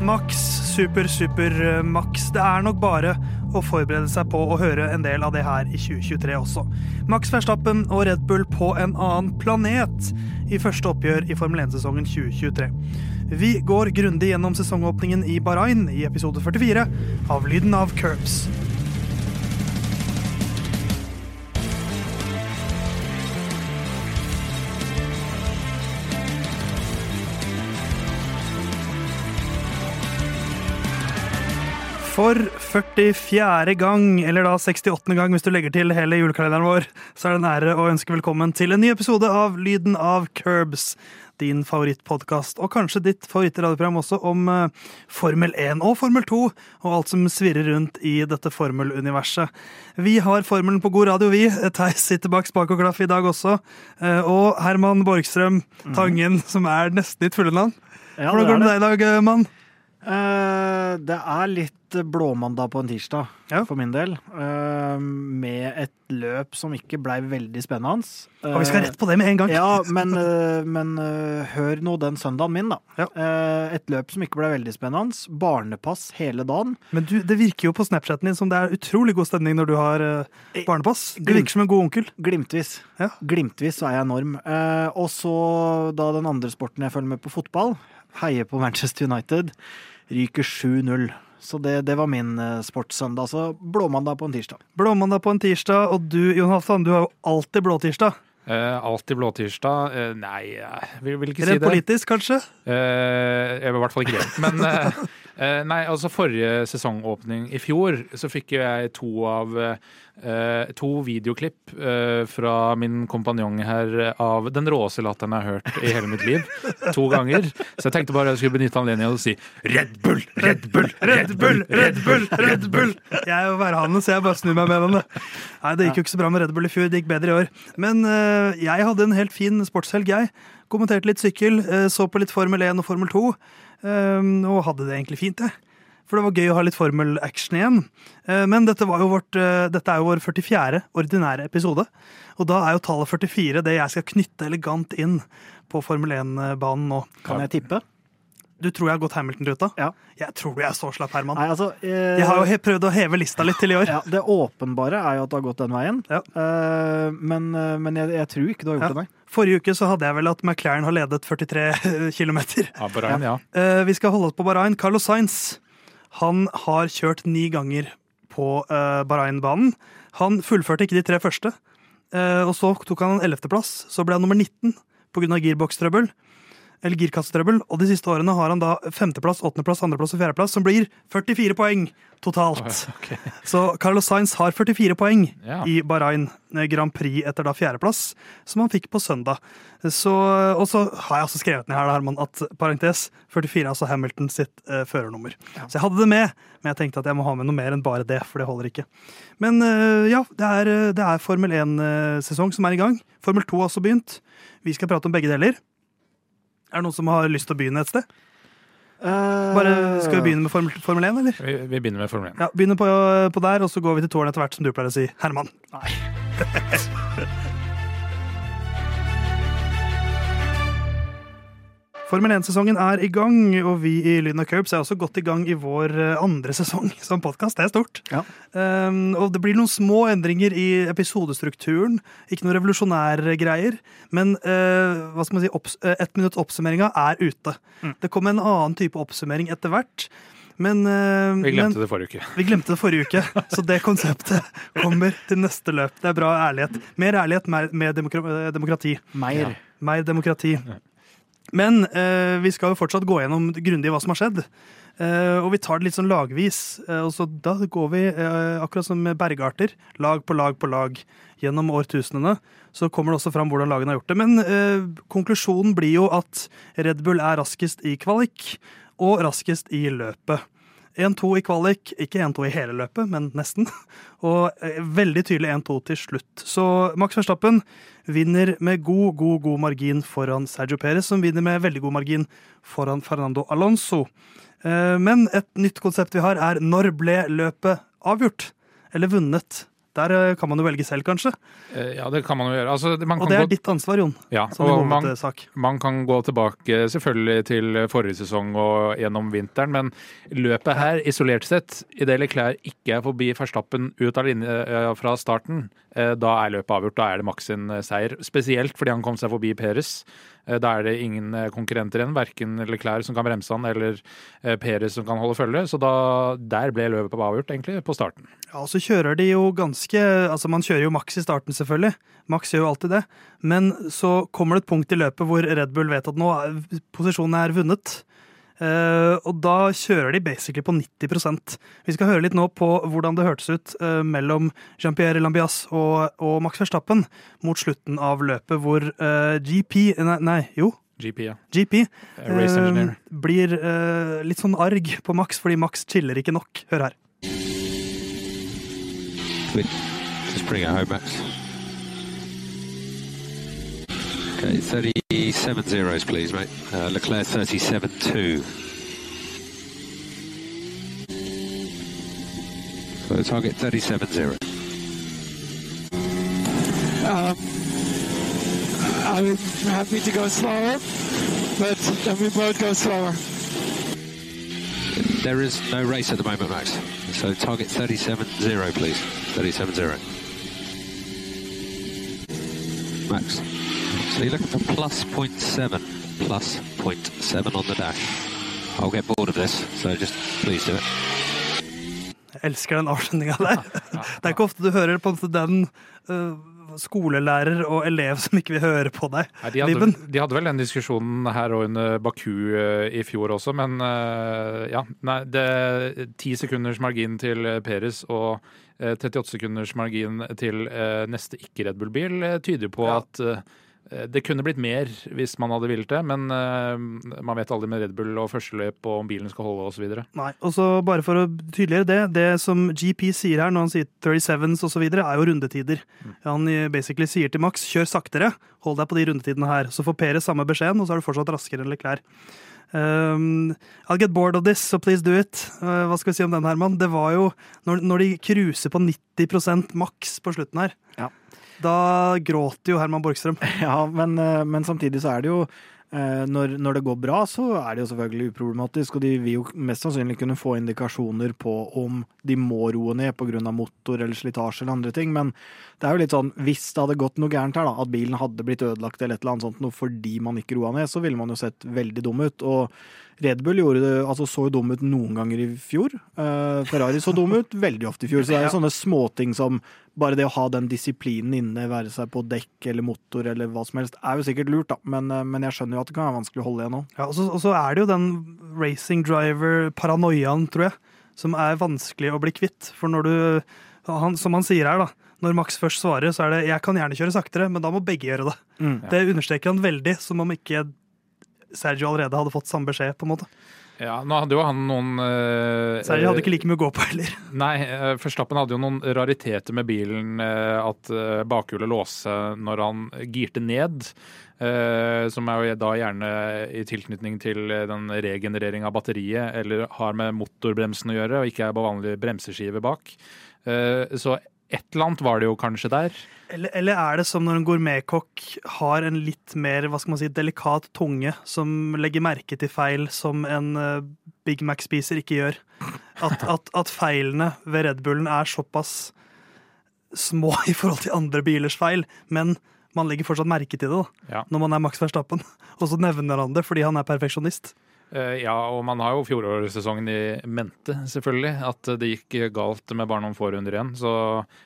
Max, super, super, maks. max. Det er nok bare å forberede seg på å høre en del av det her i 2023 også. Max Verstappen og Red Bull på en annen planet i første oppgjør i Formel 1-sesongen 2023. Vi går grundig gjennom sesongåpningen i Bahrain i episode 44 av Lyden av Curbs. For 44. gang, eller da 68. gang hvis du legger til hele julekalenderen vår, så er det en ære å ønske velkommen til en ny episode av Lyden av Curbs. Din favorittpodkast, og kanskje ditt favorittradioprogram også, om eh, Formel 1 og Formel 2, og alt som svirrer rundt i dette formeluniverset. Vi har formelen på god radio, vi. Theis sitter bak spak og klaff i dag også. Eh, og Herman Borgstrøm Tangen, som er nesten ditt fulle navn. Ja, Hvordan går det det. med deg i dag, eh, mann? Eh, det er litt blåmandag på en tirsdag, Ja. for min del. Eh, med et løp som ikke blei veldig spennende. Og vi skal rett på det med en gang. Ja, men, eh, men eh, hør nå den søndagen min, da. Ja. Eh, et løp som ikke ble veldig spennende. Barnepass hele dagen. Men du, det virker jo på Snapchaten din som det er utrolig god stemning når du har eh, barnepass. Du virker som en god onkel. Glimtvis. Ja. Glimtvis så er jeg enorm. Eh, og så da den andre sporten jeg følger med på fotball, heier på Manchester United, ryker 7-0. Så det, det var min eh, sportssøndag. Så blåmandag på en tirsdag. Blåmandag på en tirsdag, og du Jon Halvdan, du har jo alltid blåtirsdag. Eh, alltid blåtirsdag? Uh, nei, jeg vil, vil ikke si det. Rent politisk, kanskje? Eh, jeg vil i hvert fall ikke det. Men eh, nei, altså forrige sesongåpning i fjor så fikk jeg to av eh, to videoklipp eh, fra min kompanjong her av den råeste latteren jeg har hørt i hele mitt liv. To ganger. Så jeg tenkte bare jeg skulle benytte anledningen til å si Red Bull, Red Bull, Red Bull, Red Bull, Red Bull! Jeg er jo værhane, så jeg bare snur meg med det. Nei, Det gikk jo ikke så bra med Red Bull i fjor, det gikk bedre i år. Men eh, jeg hadde en helt fin sportshelg, jeg. Kommenterte litt sykkel, eh, så på litt Formel 1 og Formel 2, eh, og hadde det egentlig fint, jeg. For det var gøy å ha litt Formel-action igjen. Eh, Men dette, var jo vårt, eh, dette er jo vår 44. ordinære episode. Og da er jo tallet 44 det jeg skal knytte elegant inn på Formel 1-banen nå. Kan jeg tippe? Du tror jeg har gått Hamilton-ruta? Ja. Jeg tror du er så slapp, Herman. Nei, altså eh, Jeg har jo prøvd å heve lista litt til i år. ja, Det åpenbare er jo at du har gått den veien. Ja. Eh, men eh, men jeg, jeg tror ikke du har gjort det, nei. Forrige uke så hadde jeg vel at McLaren har ledet 43 km. Ja, Bahrain, ja. vi skal holde oss på Bahrain. Carlos Sainz han har kjørt ni ganger på uh, Bahrain-banen. Han fullførte ikke de tre første. uh, og så tok han en ellevteplass. Så ble han nummer 19 pga. girbox-trøbbel. Eller girkassetrøbbel. Og de siste årene har han da femteplass, åttendeplass, andreplass og fjerdeplass, som blir 44 poeng totalt. Okay. Så Carlos Sainz har 44 poeng Ja. i Bahrain eh, Grand Prix etter da fjerdeplass, som han fikk på søndag. Så, og så har jeg også skrevet ned her da, Herman, at parentes 44 er altså Hamilton sitt eh, førernummer. Så jeg hadde det med, men jeg tenkte at jeg må ha med noe mer enn bare det, for det holder ikke. Men eh, ja, det er, eh, det er Formel 1-sesong som er i gang. Formel 2 har også begynt. Vi skal prate om begge deler. Er det noen som har lyst til å begynne et sted? Bare, skal vi begynne med Formel, Formel 1, eller? Vi, vi begynner med Formel 1. Ja, Begynner på, på der, og så går vi til tårnet etter hvert, som du pleier å si. Herman. Nei. Formel 1-sesongen er i gang, og vi i Lyden og Curbs er også godt i gang i vår eh, andre sesong som podkast. Det er stort. Ja. Um, og det blir noen små endringer i episodestrukturen. Ikke noen revolusjonære greier. Men uh, hva skal man si, opps eh, ett minutts oppsummeringa er ute. Det kommer en annen type oppsummering etter hvert. Men, uh, Vi glemte men, det forrige uke. vi glemte det forrige uke, så det konseptet kommer til neste løp. Det er bra ærlighet. Mer ærlighet, mer, mer demokra demokrati. Mer. Mer demokrati. Men eh, vi skal jo fortsatt gå gjennom grundig hva som har skjedd. Eh, og vi tar det litt sånn lagvis. Eh, og så da går vi, eh, akkurat som med bergarter, lag på lag på lag gjennom årtusenene. Så kommer det også fram hvordan lagene har gjort det. Men eh, konklusjonen blir jo at Red Bull er raskest i kvalik, og raskest i løpet. 1-2 i kvalik, ikke 1-2 i hele løpet, men nesten. Og eh, veldig tydelig 1-2 til slutt. Så Max Verstappen vinner med god, god, god margin foran Sergio Perez, som vinner med veldig god margin foran Fernando Alonso. Eh, Men et nytt konsept vi har, er når ble løpet avgjort? Eller vunnet Der eh, kan man jo velge selv, kanskje. Eh, Ja, det kan man jo gjøre. Altså, det- man Og det er gå, ditt ansvar, Jon. ja, og man, man kan gå tilbake selvfølgelig til forrige sesong og gjennom vinteren, men løpet her, isolert sett, idet Leclerc ikke er forbi Verstappen ut av linje eh, fra starten, da er løpet avgjort. Da er det Max sin seier. Spesielt fordi han kom seg forbi Peres. Eh, Da er det ingen eh, konkurrenter igjen, verken Leclerc som kan bremse han, eller Perez Peres som kan holde følge. Så da, der ble løpet avgjort, egentlig, på starten. Ja, og så kjører de jo ganske Altså, man kjører jo Max i starten, selvfølgelig. Max gjør jo alltid det. Men så kommer det et punkt i løpet hvor Red Bull vet at nå posisjonen er vunnet. Eh, og da kjører de basically på 90% Vi skal høre litt nå på hvordan det hørtes ut eh, mellom Jean-Pierre Lambias og, og Max Verstappen mot slutten av løpet, hvor eh, GP Nei, nei jo. GP, ja. GP Race engineer. blir eh, litt sånn arg på Max fordi Max chiller ikke nok. Hør her. Good. Just bring it home, Max. Okay, 37 zeros, please, mate. Uh, Leclerc 37 2. So target 37 0. Um, I'm happy to go slower, but we both go slower. There is no race at the moment, Max. So target 37 0, please. 37 0. Max. So you're looking for plus 0.7. Plus 0.7 on the dash. I'll get bored of this, so just please do it. Jeg elsker den avslutninga der. Det er ikke ofte du hører på den skolelærer og elev som ikke vil høre på deg. Nei, de, hadde, de hadde vel den diskusjonen her og under Baku i fjor også, men eh, ja. Nei, det ti sekunders margin til Peres og eh, 38 sekunders margin til neste ikke-Red Bull-bil tyder på Ja. at det kunne blitt mer hvis man hadde villet det, men uh, man vet aldri med Red Bull og førsteløp og om bilen skal holde osv. Nei, og så bare for å tydeliggjøre det, det som GP sier her når han sier 37s osv., er jo rundetider. Han eh, basically sier til Max kjør saktere, hold deg på de rundetidene her. Så får Perez samme beskjeden, og så er du fortsatt raskere enn Leclerc. Um, I'll get bored of this, so please do it. Uh, hva skal vi si om den, Herman? Det var jo når, når de cruiser på 90% maks på slutten her. Ja. Da gråter jo Herman Borgstrøm. Ja, men, eh, men samtidig så er det jo eh, når, når det går bra, så er det jo selvfølgelig uproblematisk, og de vil jo mest sannsynlig kunne få indikasjoner på om de må roe ned pga. motor eller slitasje eller andre ting. Men det er jo litt sånn, hvis det hadde gått noe gærent her, da, at bilen hadde blitt ødelagt eller et eller annet sånt noe fordi man ikke roa ned, så ville man jo sett veldig dum ut. og Red Bull gjorde altså så jo dum ut noen ganger i fjor. Eh, Ferrari så dum ut veldig ofte i fjor. Så det er jo sånne småting som bare det å ha den disiplinen inne, være seg på dekk eller motor eller hva som helst, er jo sikkert lurt, da. Men, eh, men jeg skjønner jo at det kan være vanskelig å holde igjen nå. Ja, og, så, og så er det jo den racing driver-paranoiaen, tror jeg, som er vanskelig å bli kvitt. For når du, han, som han sier her, da, når Max først svarer, så er det 'jeg kan gjerne kjøre saktere', men da må begge gjøre det. Mm. Det understreker han veldig, som om ikke Sergio allerede hadde fått samme beskjed, på en måte. Ja, nå hadde jo han noen uh, Sergio hadde ikke like mye å gå på heller. Nei, uh, Verstappen hadde jo noen rariteter med bilen. Uh, At uh, bakhjulet låste når han girte ned. eh, Som er jo da gjerne i tilknytning til eh, den regenerering av batteriet, eller har med motorbremsen å gjøre, og ikke er på vanlig bremseskive bak. Eh, Så et eller annet var det jo kanskje der. Eller, eller er det som når en gourmetkokk har en litt mer hva skal man si, delikat tunge, som legger merke til feil som en eh, Big Mac-spiser ikke gjør? At, at, at feilene ved Red Bullen er såpass små i forhold til andre bilers feil, men man legger fortsatt merke til det da, Ja. når man er Max Verstappen. Og så nevner han det fordi han er perfeksjonist. Eh, Ja, og man har jo fjorårssesongen i mente, selvfølgelig. At det gikk galt med bare noen få runder igjen. Så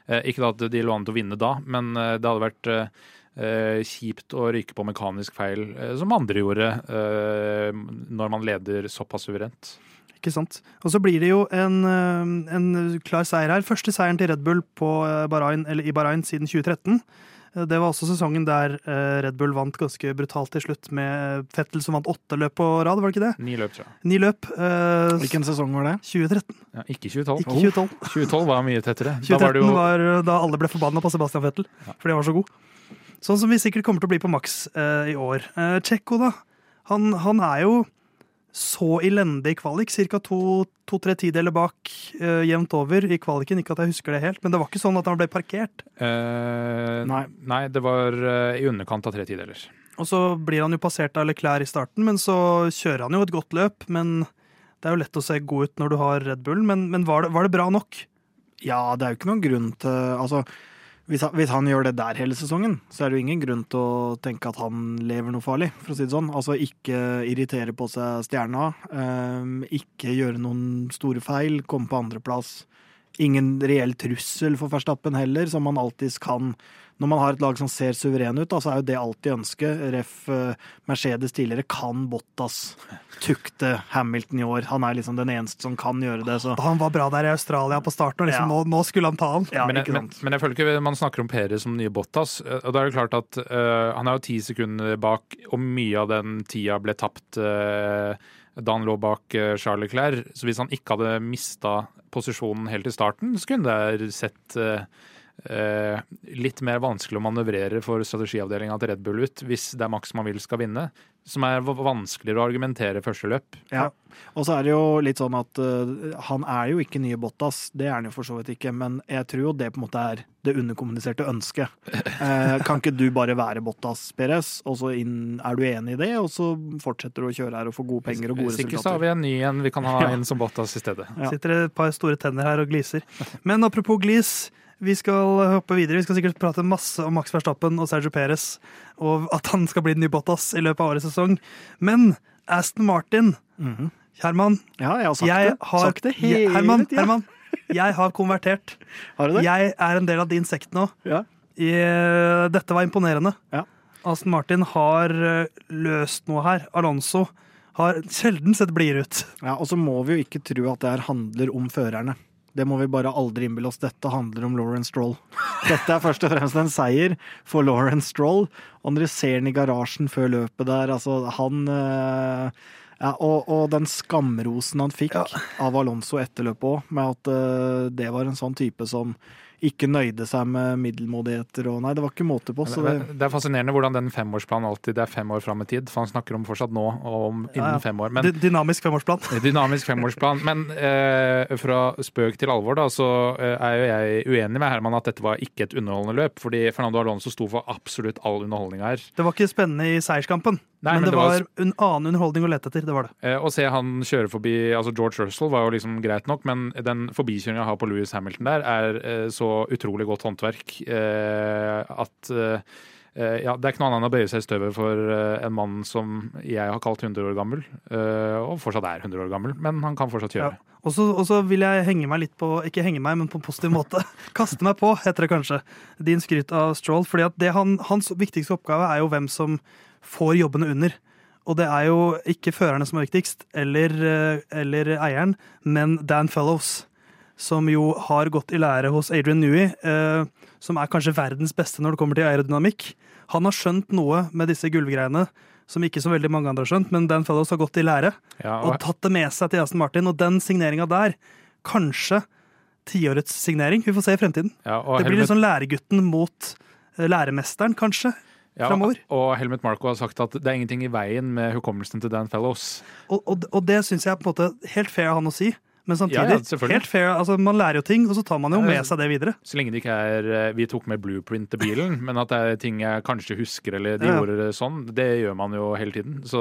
eh, ikke at de lå an til å vinne da, men eh, det hadde vært kjipt å ryke på mekanisk feil, som andre gjorde når man leder såpass suverent. Ikke sant? Og så blir det jo en, en klar seier her. Første seieren til Red Bull Bahrain, i Bahrain siden 2013. Eh, Det var også sesongen der eh, Red Bull vant ganske brutalt til slutt, med Fettel som vant åtte løp på rad, var det ikke det? Ni løp, tror jeg. Ni løp. eh, Hvilken sesong var det? 2013, Ja, ikke 2012. ikke 2012. 2012 var mye tettere. 2013 Da var det jo var da alle ble forbanna på Sebastian Fettel, fordi han var så god. Sånn som vi sikkert kommer til å bli på maks eh, i år. Eh, Tsjekko, da. Han, han er jo så elendig kvalik. Ca. to-tre tideler bak uh, jevnt over i kvaliken. Ikke at jeg husker det helt, men det var ikke sånn at han ble parkert. Uh, Nei. nei, det var uh, i underkant av tre tideler. Og så blir han jo passert av Leclerc i starten, men så kjører han jo et godt løp. Men det er jo lett å se god ut når du har Red Bull, men, men var, det, var det bra nok? Ja, det er jo ikke noen grunn til Altså, hvis han, hvis han gjør det der hele sesongen, så er det jo ingen grunn til å tenke at han lever noe farlig, for å si det sånn. Altså ikke irritere på seg stjerna, um, ikke gjøre noen store feil, komme på andreplass. Ingen reell trussel for Verstappen heller, som man alltids kan når man har et lag som ser suveren ut, da, så er jo det alltid ønsket. Ref. eh, Mercedes tidligere kan Bottas tukte Hamilton i år. Han er liksom den eneste som kan gjøre det. Så Han var bra der i Australia på starten, og liksom, Ja. nå, nå skulle han ta han. ja, men, men, sant. men jeg føler ikke man snakker om Perez som nye Bottas. eh, Og da er det klart at uh, Han er jo ti sekunder bak, og mye av den tida ble tapt uh, da han lå bak uh, Charles Leclerc. Så hvis han ikke hadde mista posisjonen helt i starten, så kunne det sett eh, litt mer vanskelig å manøvrere for strategiavdelinga til Red Bull ut hvis det er Max man vil skal vinne. Som er vanskeligere å argumentere første løp. Ja. Og så er det jo litt sånn at uh, han er jo ikke nye Bottas, det er han jo for så vidt ikke, men jeg tror jo det på en måte er det underkommuniserte ønsket. Uh, kan ikke du bare være Bottas, Perez, og så inn, er du enig i det, og så fortsetter du å kjøre her og få gode penger og gode Hvis ikke så har vi en ny en vi kan ha inn som Bottas i stedet. Ja. Sitter et par store tenner her og gliser. Men apropos glis, vi skal hoppe videre. Vi skal sikkert prate masse om Max Verstappen og Sergio Perez, og at han skal bli den nye Bottas i løpet av årets sesong. Men Aston Martin, Mhm. Herman, Ja, jeg har sagt jeg det. har sagt det hele Herman, tida. Herman, jeg har konvertert. Har du det? Jeg er en del av din sekt nå. Ja. I, eh, dette var imponerende. Ja. Aston Martin har eh, løst noe her. Alonso har sjelden sett blidere ut. Ja, og så må vi jo ikke tro at det her handler om førerne. Det må vi bare aldri innbille oss. Dette handler om Lauren Stroll. Dette er først og fremst en seier for Lauren Stroll. Og når du ser den i garasjen før løpet der, altså han eh, ja, og, og den skamrosen han fikk Ja. av Alonso etter løpet òg, med at eh, det var en sånn type som ikke nøyde seg med middelmådigheter og Nei, det var ikke måte på. Så det, Det er fascinerende hvordan den femårsplanen alltid er fem år fram i tid. For han snakker om fortsatt nå og om Ja, ja. innen fem år. Men Dynamisk femårsplan. Dynamisk femårsplan. Men eh, fra spøk til alvor, da, så eh, er jo jeg uenig med Herman at dette var ikke et underholdende løp. Fordi Fernando Alonso sto for absolutt all underholdning her. Det var ikke spennende i seierskampen, Nei, men, men det var- en annen underholdning å lete etter. Det var det. Eh, Å se han kjøre forbi altså George Russell var jo liksom greit nok, men den forbikjøringa jeg har på Louis Hamilton der, er eh, så utrolig godt håndverk eh, at eh, ja, Det er ikke noe annet enn å bøye seg i støvet for en mann som jeg har kalt 100 år gammel, og fortsatt er 100 år gammel, men han kan fortsatt kjøre. Ja. Og så vil jeg henge meg litt på Ikke henge meg, men på en positiv måte. Kaste meg på, heter det kanskje. Din skryt av Stroll. fordi at det han, Hans viktigste oppgave er jo hvem som får jobbene under. Og det er jo ikke førerne som er viktigst, eller, eh, eller eieren, men Dan Fellows. Som jo har gått i lære hos Adrian Newey, eh, som er kanskje verdens beste når det kommer til aerodynamikk. Han har skjønt noe med disse gulvgreiene som ikke så veldig mange andre har skjønt, men Dan Fellows har gått i lære Ja, og og, tatt det med seg til Aston Martin. Og den signeringa der, kanskje tiårets signering. Vi får se i fremtiden. ja, Det blir Helmut- litt sånn læregutten mot eh, læremesteren, kanskje. Ja, fremover. og Helmut Marko har sagt at det er ingenting i veien med hukommelsen til Dan Fellows. Og, og, og det syns jeg er på en måte helt fair av han å si. Men samtidig, ja, selvfølgelig. helt fair, altså man lærer jo ting, og så tar man jo med seg det videre. Så lenge det ikke er eh, vi tok med blueprint til bilen, men at det er ting jeg kanskje husker, eller de Ja. gjorde det sånn, det gjør man jo hele tiden. Så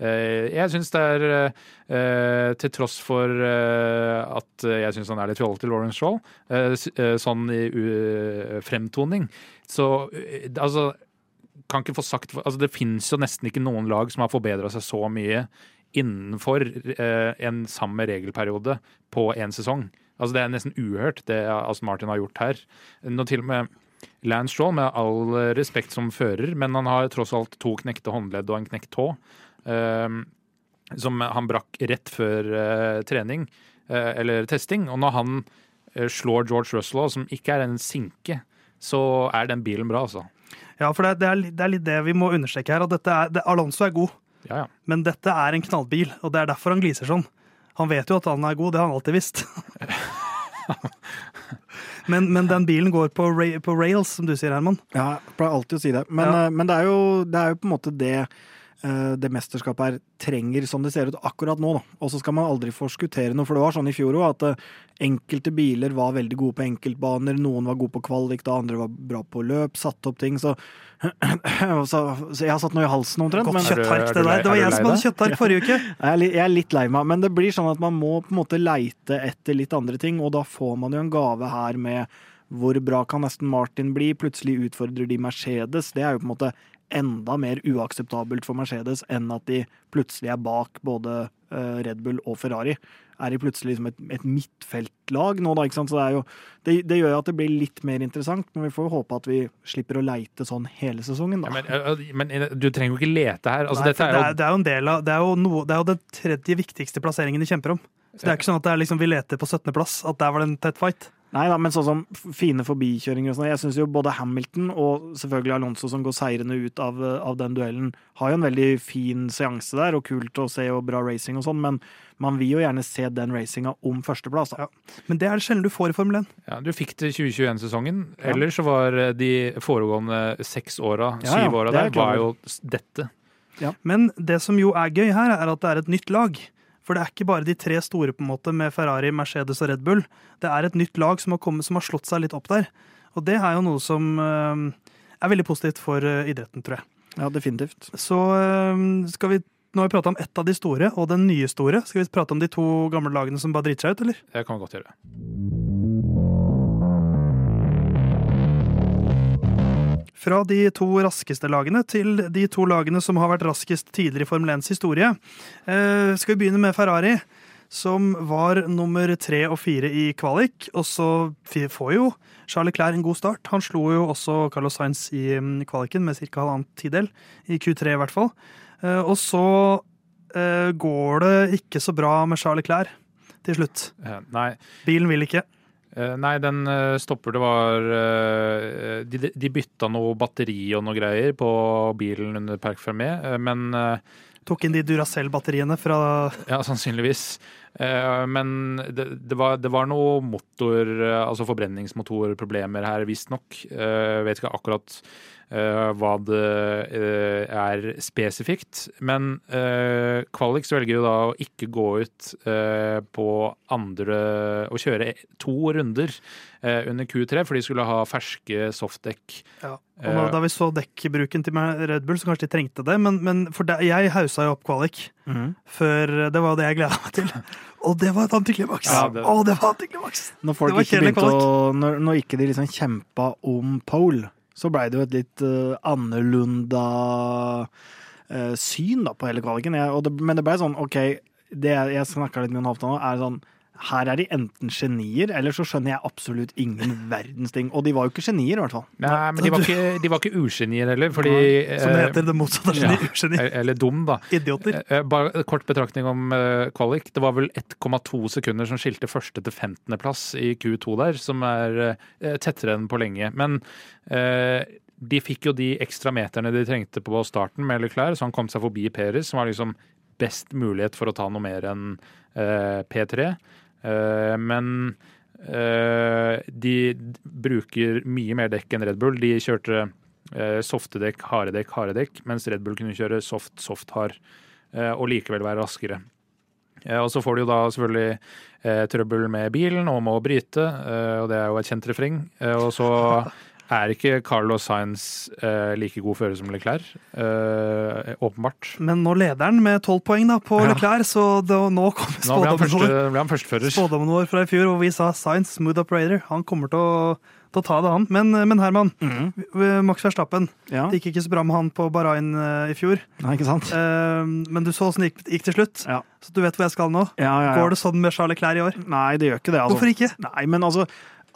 eh, jeg syns det er eh, Til tross for eh, at jeg syns han er litt fjollete, Lawrence Stroll, eh, eh, sånn i uh, fremtoning, så altså kan ikke få sagt altså Det fins jo nesten ikke noen lag som har forbedra seg så mye innenfor eh, en samme regelperiode på én sesong. Altså Det er nesten uhørt, det Aston Martin har gjort her. Nå til og med Lance Stroll, med all respekt som fører, men han har tross alt to knekte håndledd og en knekt tå. eh, som han brakk rett før eh, trening, eh, eller testing. Og når han eh, slår George Russell, som ikke er en sinke, så er den bilen bra, altså. Ja, for det, det, er, det er litt det vi må understreke her. at dette er, det, Alonso er god, Ja, ja. men dette er en knallbil, og det er derfor han gliser sånn. Han vet jo at han er god, det har han alltid visst. men, men den bilen går på, ra på rails, som du sier, Herman. Ja, jeg pleier alltid å si det. Men, Ja. eh, men det, er jo, det er jo på en måte det det mesterskapet her trenger som det ser ut akkurat nå. Og så skal man aldri forskuttere noe, for det var sånn i fjor òg at eh, enkelte biler var veldig gode på enkeltbaner, noen var gode på kvalik, da andre var bra på løp, satte opp ting. Så, så, så jeg har satt noe i halsen omtrent. Godt kjøttark, det der. Det var jeg som hadde kjøttark forrige uke. Jeg er, litt, jeg er litt lei meg, men det blir sånn at man må på en måte leite etter litt andre ting, og da får man jo en gave her med hvor bra kan Aston Martin bli? Plutselig utfordrer de Mercedes. Det er jo på en måte enda mer uakseptabelt for Mercedes enn at de plutselig er bak både eh, Red Bull og Ferrari. Er de plutselig liksom et, et midtfeltlag nå, da? ikke sant? Så det, er jo, det, det gjør jo at det blir litt mer interessant, men vi får jo håpe at vi slipper å leite sånn hele sesongen, da. Ja, men, øh, men øh, du trenger jo ikke lete her. Altså, Nei, er det, er, det er jo en del av Det er jo, noe, det er jo den tredje viktigste plasseringen de kjemper om. Så det er ikke sånn at det er liksom vi leter på 17.-plass, at der var det en tett fight. Nei da, men sånn som fine forbikjøringer og sånn. Jeg syns jo både Hamilton og selvfølgelig Alonso som går seirende ut av, av den duellen, har jo en veldig fin seanse der, og kult å se og bra racing og sånn, men man vil jo gjerne se den racinga om førsteplass. Da. Ja. Men det er det sjelden du får i Formel 1. ja, Du fikk det 2021-sesongen. eller Ellers så var de foregående seks åra, Ja, ja, syv åra det er der, var jo dette. dette. Men det som jo er gøy her, er at det er et nytt lag. For det er ikke bare de tre store på en måte med Ferrari, Mercedes og Red Bull. Det er et nytt lag som har, kommet, som har slått seg litt opp der. Og det er jo noe som eh, er veldig positivt for eh, idretten, tror jeg. Ja, definitivt. Så eh, skal vi Nå har vi prata om ett av de store, og den nye store. Skal vi prate om de to gamle lagene som bare driter seg ut, eller? Det kan vi godt gjøre. Fra de to raskeste lagene til de to lagene som har vært raskest tidligere i Formel 1s historie. Eh, skal vi begynne med Ferrari, som var nummer tre og fire i kvalik. Og så får jo Charles Leclerc en god start. Han slo jo også Carlos Sainz i mm, kvaliken med ca. halvannen tidel, i Q3 i hvert fall. Eh, og så eh, går det ikke så bra med Charles Leclerc til slutt. Nei, Bilen vil ikke. Eh, Nei, den eh, stopper. Det var eh, De, de bytta noe batteri og noe greier på bilen under Parc Fermé, men Tok inn de Duracell-batteriene fra Ja, sannsynligvis. Men det, det, var, det var noe motor, altså forbrenningsmotorproblemer her, visstnok. Vet ikke akkurat hva det eh, er spesifikt. Men eh, Qualix velger jo da å ikke gå ut eh, på andre Å kjøre to runder eh, under Q3, for de skulle ha ferske softdekk. Ja. Og da, da vi så dekkbruken til Red Bull, så kanskje de trengte det. Men, men for det, jeg hausa jo opp kvalik før Det var jo det jeg gleda meg til. Og det var et antiklimaks! Ja, det- Å, det var antiklimaks! Når folk ikke begynte å Når, når ikke de liksom kjempa om pole, så blei det jo et litt uh, annerlunda uh, syn da, på hele kvaliken. Jeg, det, men det blei sånn, OK, det jeg, jeg snakka litt med Jon Halvdan nå, er sånn her er de enten genier, eller så skjønner jeg absolutt ingen verdens ting. Og de var jo ikke genier, i hvert fall. Nei, men de var ikke, de var ikke ugenier heller, fordi Som det eh, heter, det motsatte av geni. geni. Eller dum, da. Idioter. Eh, Bare kort betraktning om eh, kvalik. Det var vel 1,2 sekunder som skilte første til 15. plass i Q2 der, som er eh, tettere enn på lenge. Men eh, de fikk jo de ekstra meterne de trengte på starten med Leclerc, så han kom seg forbi Peres, som var liksom best mulighet for å ta noe mer enn eh, P3. Eh, men eh, de bruker mye mer dekk enn Red Bull. De kjørte eh, softe dekk, harde dekk, harde dekk, mens Red Bull kunne kjøre soft, soft, hard og likevel være raskere. Og så får de jo da selvfølgelig trøbbel med bilen og må bryte, og det er jo et kjent refreng. Og så er ikke Carlos Sainz eh, like god fører som Leclerc, eh, åpenbart. Men nå leder han med tolv poeng da, på Ja. Leclerc, så det, nå kommer spådommen vår. ble han førstefører. Spådommen vår fra i fjor, hvor vi sa Sainz, smooth operator. Han kommer til å, til å ta det, han. Men, men Herman, Max Verstappen. Ja, Det gikk ikke så bra med han på Bahrain eh, i fjor. Nei, ikke sant? Eh, men du så åssen det gikk, gikk til slutt, Ja. så du vet hvor jeg skal nå. Går det sånn med Charles Leclerc i år? Nei, det gjør ikke det. Altså. Hvorfor ikke? Nei, men altså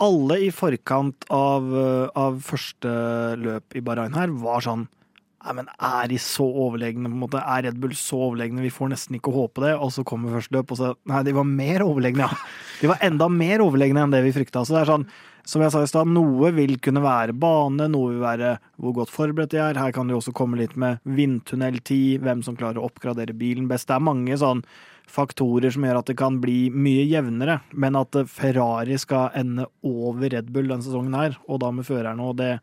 Alle i forkant av, uh, av første løp i Bahrain her var sånn Nei, men er de så overlegne? på en måte? Er Red Bull så overlegne? Vi får nesten ikke håpe det. Og så kommer første løp, og så Nei, de var mer overlegne, ja. De var enda mer overlegne enn det vi frykta. Så det er sånn, som jeg sa i stad, noe vil kunne være bane, noe vil være hvor godt forberedt de er. Her kan det jo også komme litt med vindtunneltid, hvem som klarer å oppgradere bilen best. Det er mange sånn faktorer som gjør at det kan bli mye jevnere, men at Ferrari skal ende over Red Bull denne sesongen her, og da med førerne, og det,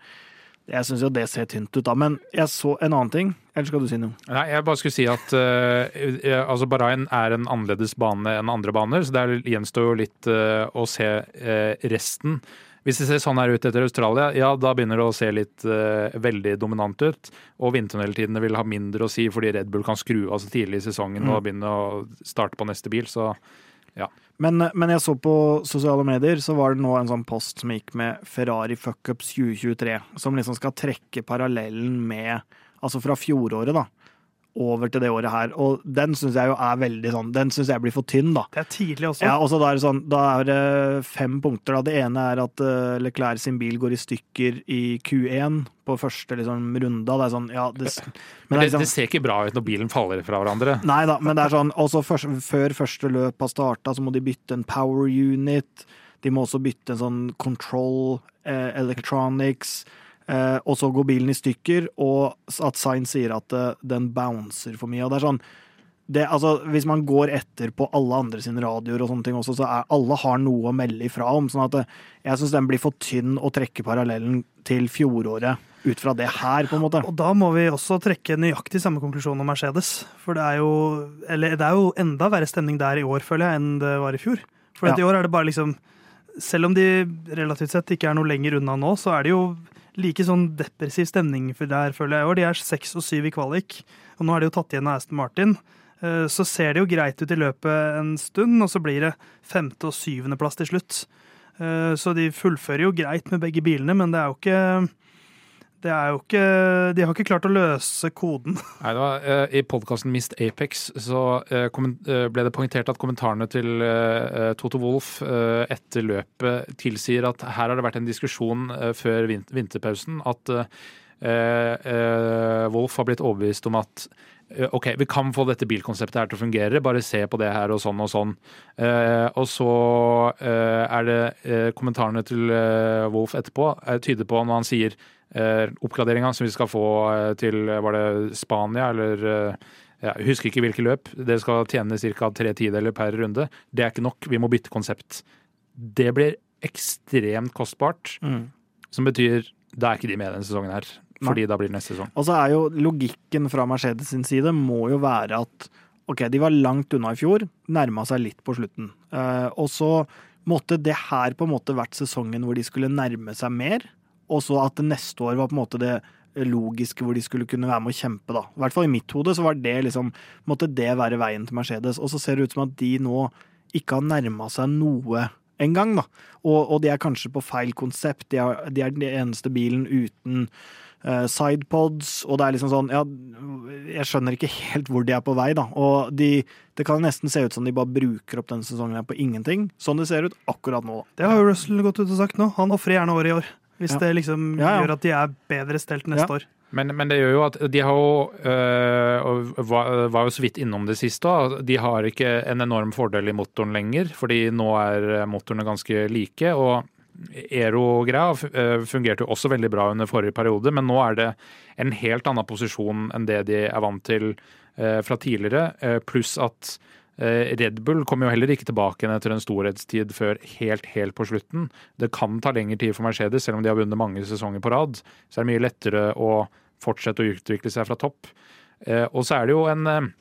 Jeg syns jo det ser tynt ut, da. Men jeg så en annen ting. Eller skal du si noe? Nei, jeg bare skulle si at eh, altså Bahrain er en annerledes bane enn andre baner, så det gjenstår jo litt uh, å se uh, resten. Hvis det ser sånn her ut etter Australia, ja, da begynner det å se litt uh, veldig dominant ut. Og vindtunneltidene vil ha mindre å si fordi Red Bull kan skru av så tidlig i sesongen og begynne å starte på neste bil. Så Men, men jeg så på sosiale medier, så var det nå en sånn post som gikk med Ferrari fuckups 2023, som liksom skal trekke parallellen med Altså fra fjoråret, da. Over til det året her. Og den syns jeg jo er veldig sånn Den syns jeg blir for tynn, da. Det er tidlig også. Ja, og så da er det sånn, da er det fem punkter. da. Det ene er at uh, Leclerc sin bil går i stykker i Q1 på første liksom, runde. Det er sånn, ja, det, men Men det liksom, det ser ikke bra ut når bilen faller fra hverandre. Nei da, men det er sånn også først, Før første løp har starta, så må de bytte en power unit. De må også bytte en sånn control eh, electronics. Eh, og så går bilen i stykker, og at Sainz sier at eh, den bouncer for mye. Og det er sånn det, altså, Hvis man går etter på alle andre sine radioer, og sånne ting også, så er alle har noe å melde ifra om. sånn at Jeg syns den blir for tynn å trekke parallellen til fjoråret ut fra det her, på en måte. Og da må vi også trekke nøyaktig samme konklusjon om Mercedes. For det er jo, eller det er jo enda verre stemning der i år, føler jeg, enn det var i fjor. For Ja. i år er det bare liksom Selv om de relativt sett ikke er noe lenger unna nå, så er det jo like sånn depressiv stemning for der, føler jeg. De er seks og syv i kvalik, og nå har de jo tatt igjen av Aston Martin. Eh, Så ser det jo greit ut i løpet en stund, og så blir det femte- og syvendeplass til slutt. Eh, Så de fullfører jo greit med begge bilene, men det er jo ikke det er jo ikke, De har ikke klart å løse koden. Nei, det var, uh, I podkasten Mist Apex så uh, ble det poengtert at kommentarene til uh, Toto Wolff etter løpet tilsier at her har det vært en diskusjon før vin vinterpausen at Wolff har blitt overbevist om at OK, vi kan få dette bilkonseptet her til å fungere, bare se på det her og sånn og sånn. Eh, og så eh, er det eh, kommentarene til Wolff etterpå tyder på når han sier oppgraderinga som vi skal få eh, til eh, var det Spania eller eh, jeg husker ikke hvilke løp. Det skal tjene ca. tre tideler per runde. Det er ikke nok, vi må bytte konsept. Det blir ekstremt kostbart, Mm. som betyr da er ikke de med denne sesongen her. Fordi da blir det neste sesong. Og så er jo logikken fra Mercedes sin side må jo være at ok, de var langt unna i fjor, nærma seg litt på slutten. Uh, og så måtte det her på en måte vært sesongen hvor de skulle nærme seg mer, og så at neste år var på en måte det logiske hvor de skulle kunne være med å kjempe, da. I hvert fall i mitt hode så var det liksom Måtte det være veien til Mercedes. Og så ser det ut som at de nå ikke har nærma seg noe engang, da. Og, og de er kanskje på feil konsept. De er, de er den eneste bilen uten uh, sidepods, og det er liksom sånn Ja, jeg skjønner ikke helt hvor de er på vei, da. Og de, det kan nesten se ut som de bare bruker opp denne sesongen på ingenting. Sånn det ser ut akkurat nå. Det har jo Russell gått ut og sagt nå. Han ofrer gjerne året i år. Hvis Ja. det liksom Ja, ja. gjør at de er bedre stelt neste Ja. år. Men, men det gjør jo at de har jo øh, var, var jo så vidt innom det siste. De har ikke en enorm fordel i motoren lenger, fordi nå er motorene ganske like. Og Aero-greia øh, fungerte jo også veldig bra under forrige periode, men nå er det en helt annen posisjon enn det de er vant til fra tidligere. Pluss at Red Bull kommer jo heller ikke tilbake etter en storhetstid før helt, helt på slutten. Det kan ta lengre tid for Mercedes, selv om de har vunnet mange sesonger på rad. Så er det mye lettere å fortsette å utvikle seg fra topp. Eh, og så er det jo en eh,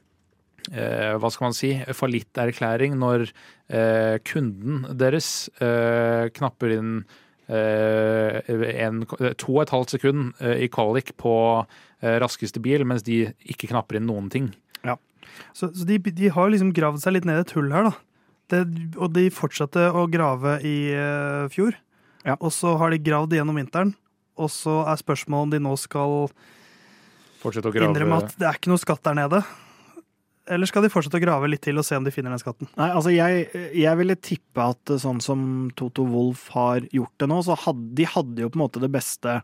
eh, hva skal man si, fallitterklæring når eh, kunden deres eh, knapper inn eh, en, to og et halvt sekund eh, i kvalik på eh, raskeste bil, mens de ikke knapper inn noen ting. Så, så de, de har liksom gravd seg litt ned i et hull her, da. Det, og de fortsatte å grave i uh, fjor. Ja. Og så har de gravd gjennom vinteren. Og så er spørsmålet om de nå skal innrømme at det er ikke noe skatt der nede. Eller skal de fortsette å grave litt til og se om de finner den skatten? Nei, altså jeg, jeg ville tippe at sånn som Toto Wolff har gjort det nå, så hadde de hadde jo på en måte det beste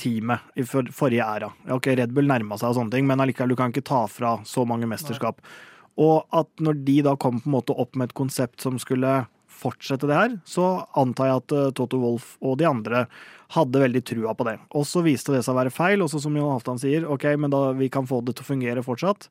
teamet i for, forrige æra. Ok, Red Bull nærma seg og sånne ting, men allikevel, du kan ikke ta fra så mange mesterskap. Og at når de da kom på en måte opp med et konsept som skulle fortsette det her, så antar jeg at eh, Toto Wolff og de andre hadde veldig trua på det. Og så viste det seg å være feil, og så som Jon Halvdan sier, ok, men da vi kan få det til å fungere fortsatt.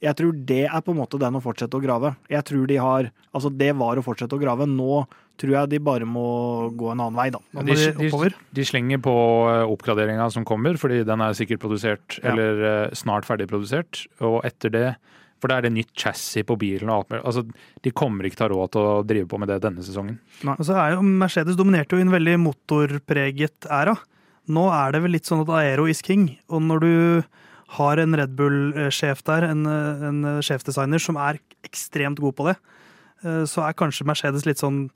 Jeg tror det er på en måte den å fortsette å grave. Jeg tror de har Altså, det var å fortsette å grave. Nå tror jeg de bare må gå en annen vei, da. Nå De, de de, de slenger på eh, oppgraderinga som kommer, fordi den er sikkert produsert, Ja. eller eh, snart ferdig produsert. Og etter det For da er det nytt chassis på bilen og alt mer. Altså, de kommer ikke til å ha råd til å drive på med det denne sesongen. Og så er jo Mercedes dominerte jo i en veldig motorpreget æra. Nå er det vel litt sånn at aero is king. Og når du har en Red Bull-sjef der, en, en sjefdesigner som er ekstremt god på det, eh, så er kanskje Mercedes litt sånn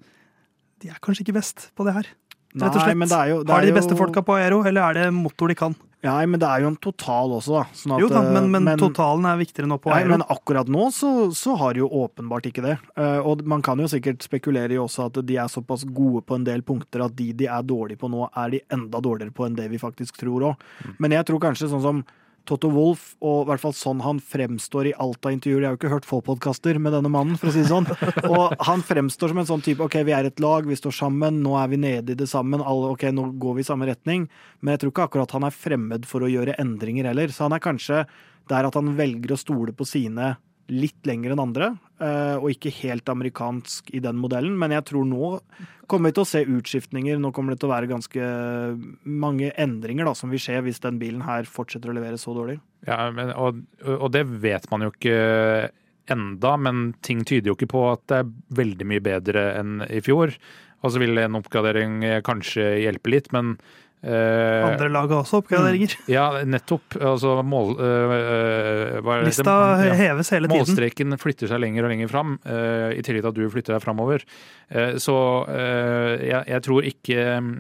De er kanskje ikke best på det her. Rett og Nei, slett. men det er jo, Har de de beste jo- folka på aero, eller er det motor de kan? Nei, men det er jo en total også, da. Sånn at, Jo da, men, men, men- totalen er viktigere nå på Nei, aero. men akkurat nå så, så har de jo åpenbart ikke det. Eh, og man kan jo sikkert spekulere i også at de er såpass gode på en del punkter at de de er dårlige på nå, er de enda dårligere på enn det vi faktisk tror òg. Men jeg tror kanskje sånn som Totto Wolff, og i hvert fall sånn han fremstår i alt av intervjuer Jeg har jo ikke hørt få podkaster med denne mannen, for å si det sånn. Og han fremstår som en sånn type OK, vi er et lag, vi står sammen, nå er vi nede i det sammen, alle, OK, nå går vi i samme retning. Men jeg tror ikke akkurat han er fremmed for å gjøre endringer heller. Så han er kanskje der at han velger å stole på sine litt lenger enn andre, eh, og ikke helt amerikansk i den modellen. Men jeg tror nå kommer vi til å se utskiftninger. Nå kommer det til å være ganske mange endringer da, som vil skje hvis den bilen her fortsetter å levere så dårlig. Ja, men, og, og det vet man jo ikke enda, men ting tyder jo ikke på at det er veldig mye bedre enn i fjor. Og så vil en oppgradering kanskje hjelpe litt, men eh, Andre lag har også oppgraderinger. Ja, nettopp. Altså mål... er det? Lista Ja. heves hele tiden. Målstreken flytter seg lenger og lenger fram, i tillegg til at du flytter deg framover. Eh, så eh, jeg, jeg tror ikke mm,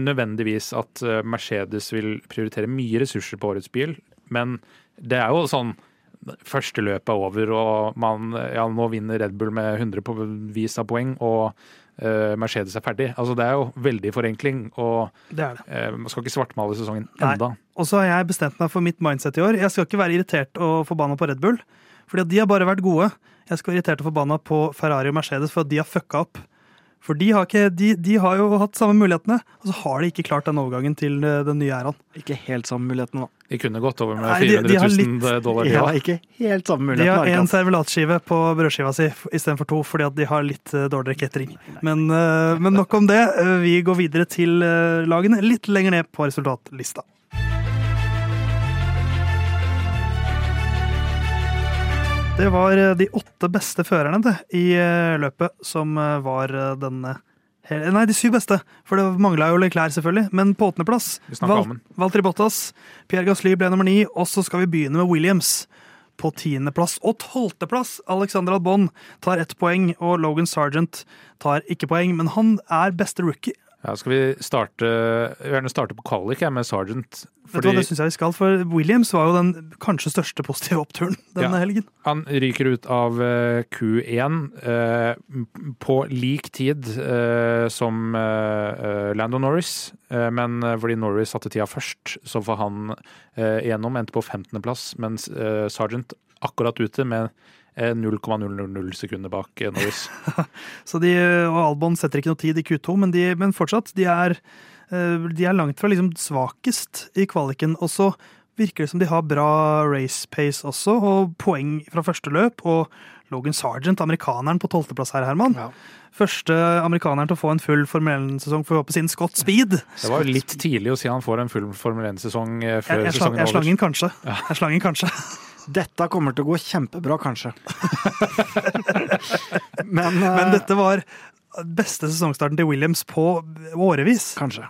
nødvendigvis at Mercedes vil prioritere mye ressurser på årets bil, men det er jo sånn Første løpet er over, og man, ja, nå vinner Red Bull med 100 på vis av poeng, og Mercedes er ferdig. Altså, det er jo veldig forenkling, og Det det. eh, man skal ikke svartmale sesongen Nei. enda. Og så har jeg bestemt meg for mitt mindset i år. Jeg skal ikke være irritert og forbanna på Red Bull, fordi de har bare vært gode. Jeg skal være irritert og forbanna på Ferrari og Mercedes for at de har fucka opp. For de har, ikke, de, de har jo hatt samme mulighetene, og så har de ikke klart den overgangen til eh, den nye æraen. Ikke helt samme mulighetene, da. De kunne gått over med Nei, de- 400 de 000 litt- dollar. Ja, ikke helt samme De har én servelatskive på brødskiva si istedenfor to, fordi at de har litt eh, dårligere catering. Men, eh, men nok om det. Eh, Vi går videre til eh, lagene litt lenger ned på resultatlista. Det var eh, de åtte beste førerne det, i eh, løpet som eh, var denne Nei, de syv beste, for det mangla jo Leclerc, selvfølgelig. Men på åttendeplass Val Valtri. Bottas, Pierre Gasly ble nummer ni, og så skal vi begynne med Williams. På tiendeplass og tolvteplass Alexander Albon tar ett poeng, og Logan Sargent tar ikke poeng, men han er beste rookie. Ja, skal vi starte gjerne starte på jeg, med Sergeant. Vet hva, Fordi det synes jeg vi skal, for Williams var jo den kanskje største positive oppturen denne Ja. helgen. han ryker ut av eh, Q1 eh, på lik tid eh, som eh, eh, Lando Norris. Eh, men fordi Norris satte tida først, så får han igjennom. Endte på 15.-plass, mens Sergeant akkurat ute med 0,000 sekunder bak eh, Norris. Så de, og Albon setter ikke noe tid i Q2, men, de, men fortsatt, de er, eh, de er langt fra liksom svakest i kvaliken. Og så virker det som de har bra race pace også, og poeng fra første løp. Og Logan Sargent, amerikaneren på tolvteplass her, Herman. Ja. Første amerikaneren til å få en full Formel 1-sesong for å håpe sin Scott Speed. Det var jo litt tidlig å si han får en full Formel 1-sesong før Jeg, før jeg, slang, over. jeg slang inn kanskje. Jeg slang inn kanskje. Dette kommer til å gå kjempebra, kanskje. Men, uh, Men dette var beste sesongstarten til Williams på årevis. Kanskje.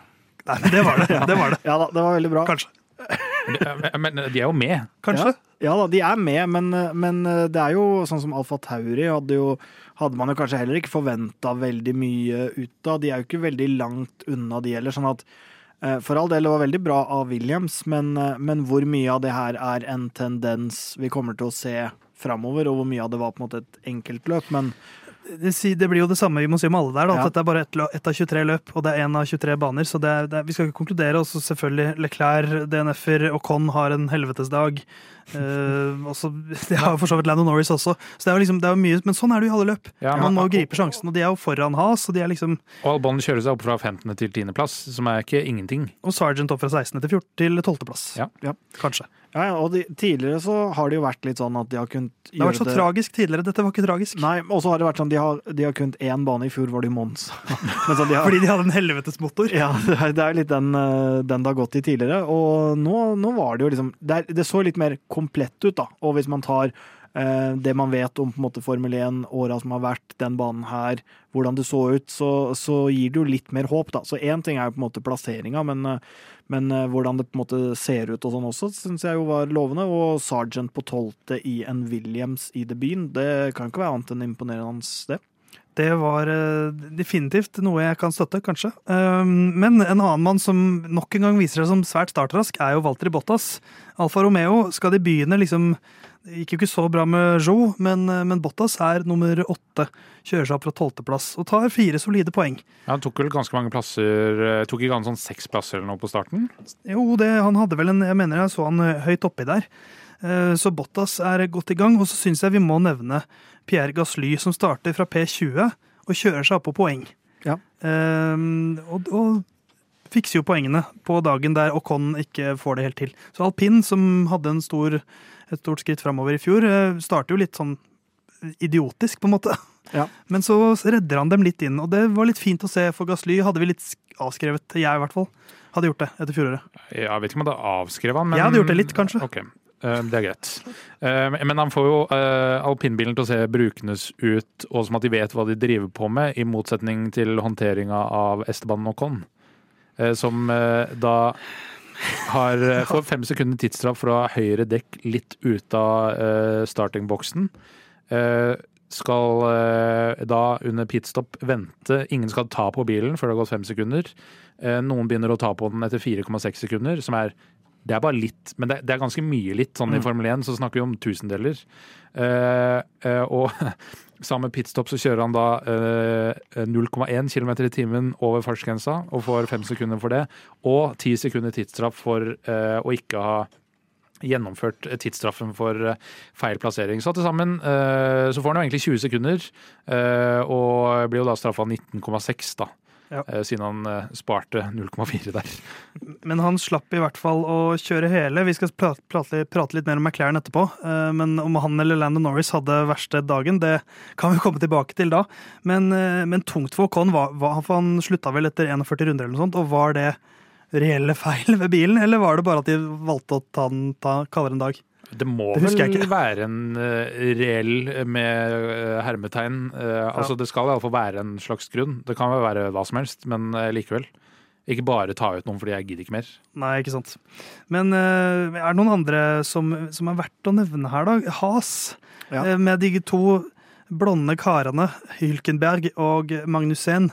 Nei, det var det. det, var det. Ja da, det var veldig bra. Kanskje. Men- de er jo med. Kanskje. Ja, ja da, de er med, men, men det er jo sånn som Alfa Tauri hadde jo hadde man jo kanskje heller ikke forventa veldig mye ut av. De er jo ikke veldig langt unna, de heller. Sånn at eh, for all del, det var veldig bra av Williams, men, eh, men hvor mye av det her er en tendens vi kommer til å se framover, og hvor mye av det var på en måte et enkeltløp. Men det, blir jo det samme vi må si om alle der. Da, at Ja. Dette er bare ett av 23 løp, og det er én av 23 baner. Så det er, det er, vi skal ikke konkludere. Og så selvfølgelig Leclerc, DNF-er og Con har en helvetesdag. Uh, også, Det har for så vidt Landon Norris også. Så det er jo liksom, det er mye, Men sånn er det jo i alle løp. Ja, Man må jo gripe sjansen, og de er jo foran Has. Og de er liksom Og Albon kjører seg opp fra 15. til 10. plass, som er ikke ingenting. Og Sergeant opp fra 16. til 14. til 12. plass. Ja. Ja. Kanskje. Ja, ja, og de, tidligere så har det jo vært litt sånn at de har kunnet Det har vært så tragisk tidligere. Dette var ikke tragisk. Nei, og så har det vært sånn de har, de har kunnet én bane. I fjor var det i Mons. Men de har, Fordi de hadde en helvetes motor. ja, det er, det er litt den, eh, den det har gått i tidligere. Og nå, nå var det jo liksom det, er, det så litt mer komplett ut, da. Og hvis man tar det man vet om på en måte Formel 1, åra som har vært, den banen her, hvordan det så ut, så, så gir det jo litt mer håp, da. Så én ting er jo på en måte plasseringa, men, eh, men eh, hvordan det på en måte ser ut og sånn også, syns jeg jo var lovende. Og Sergeant på tolvte i en Williams i debuten, det kan ikke være annet enn imponerende, det. Det var eh, definitivt noe jeg kan støtte, kanskje. Um, men en annen mann som nok en gang viser seg som svært startrask, er jo Walter Bottas. Alfa Romeo skal de begynne liksom Det gikk jo ikke så bra med Joe, men, eh, men Bottas er nummer åtte. Kjører seg opp fra tolvteplass og tar fire solide poeng. Ja, han tok vel ganske mange plasser eh, Tok ikke han sånn seks plasser eller noe på starten? Jo, det, han hadde vel en Jeg mener jeg så han høyt oppi der. Eh, Så Bottas er godt i gang. Og så syns jeg vi må nevne Pierre Gasly, som starter fra P20 og kjører seg opp på poeng. Ja. Eh, og, og fikser jo poengene på dagen der Ocon ikke får det helt til. Så alpin, som hadde en stor, et stort skritt framover i fjor, eh, starter jo litt sånn idiotisk, på en måte. Ja. Men så redder han dem litt inn, og det var litt fint å se for Gasly. Hadde vi litt avskrevet, jeg i hvert fall. Hadde gjort det etter fjoråret. Jeg vet ikke om jeg hadde avskrevet han, men Jeg hadde gjort det litt, kanskje. Ok, eh, det er greit. Eh, Men han får jo eh, alpinbilen til å se brukenes ut, og som at de vet hva de driver på med, i motsetning til håndteringa av Esteban Ocon, eh, som eh, da har, eh, får fem sekunder tidsstraff fra høyre dekk litt ut av eh, startingboksen. Eh, skal eh, da under pitstop vente. Ingen skal ta på bilen før det har gått fem sekunder. Eh, noen begynner å ta på den etter 4,6 sekunder, som er det er bare litt, men det, det er ganske mye litt. Sånn I Formel 1 så snakker vi om tusendeler. Uh, uh, og sammen med pitstop så kjører han da uh, 0,1 km i timen over fartsgrensa og får fem sekunder for det. Og ti sekunder tidsstraff for eh, å ikke ha gjennomført tidsstraffen for feil plassering. Så til sammen så får han jo egentlig 20 sekunder, og blir jo da straffa 19,6, da. Ja. Eh, Siden han eh, sparte 0,4 der. Men han slapp i hvert fall å kjøre hele. Vi skal prate, prate, litt mer om McLaren etterpå. eh, Men om han eller Landon Norris hadde verste dagen, det kan vi komme tilbake til da. Men, men tungt for Ocon var, var Han slutta vel etter 41 runder eller noe sånt. Og var det reelle feil ved bilen, eller var det bare at de valgte å ta den ta kaldere en dag? Det må Det vel ikke. være en eh, reell med eh, hermetegn. Eh, altså Det skal iallfall være en slags grunn. Det kan vel være hva som helst, men eh, likevel. Ikke bare ta ut noen fordi jeg gidder ikke mer. Nei, ikke sant. Men uh, er det noen andre som, som er verdt å nevne her, da? Has. Ja. eh, Med de to blonde karene, Hylkenberg og Magnussen.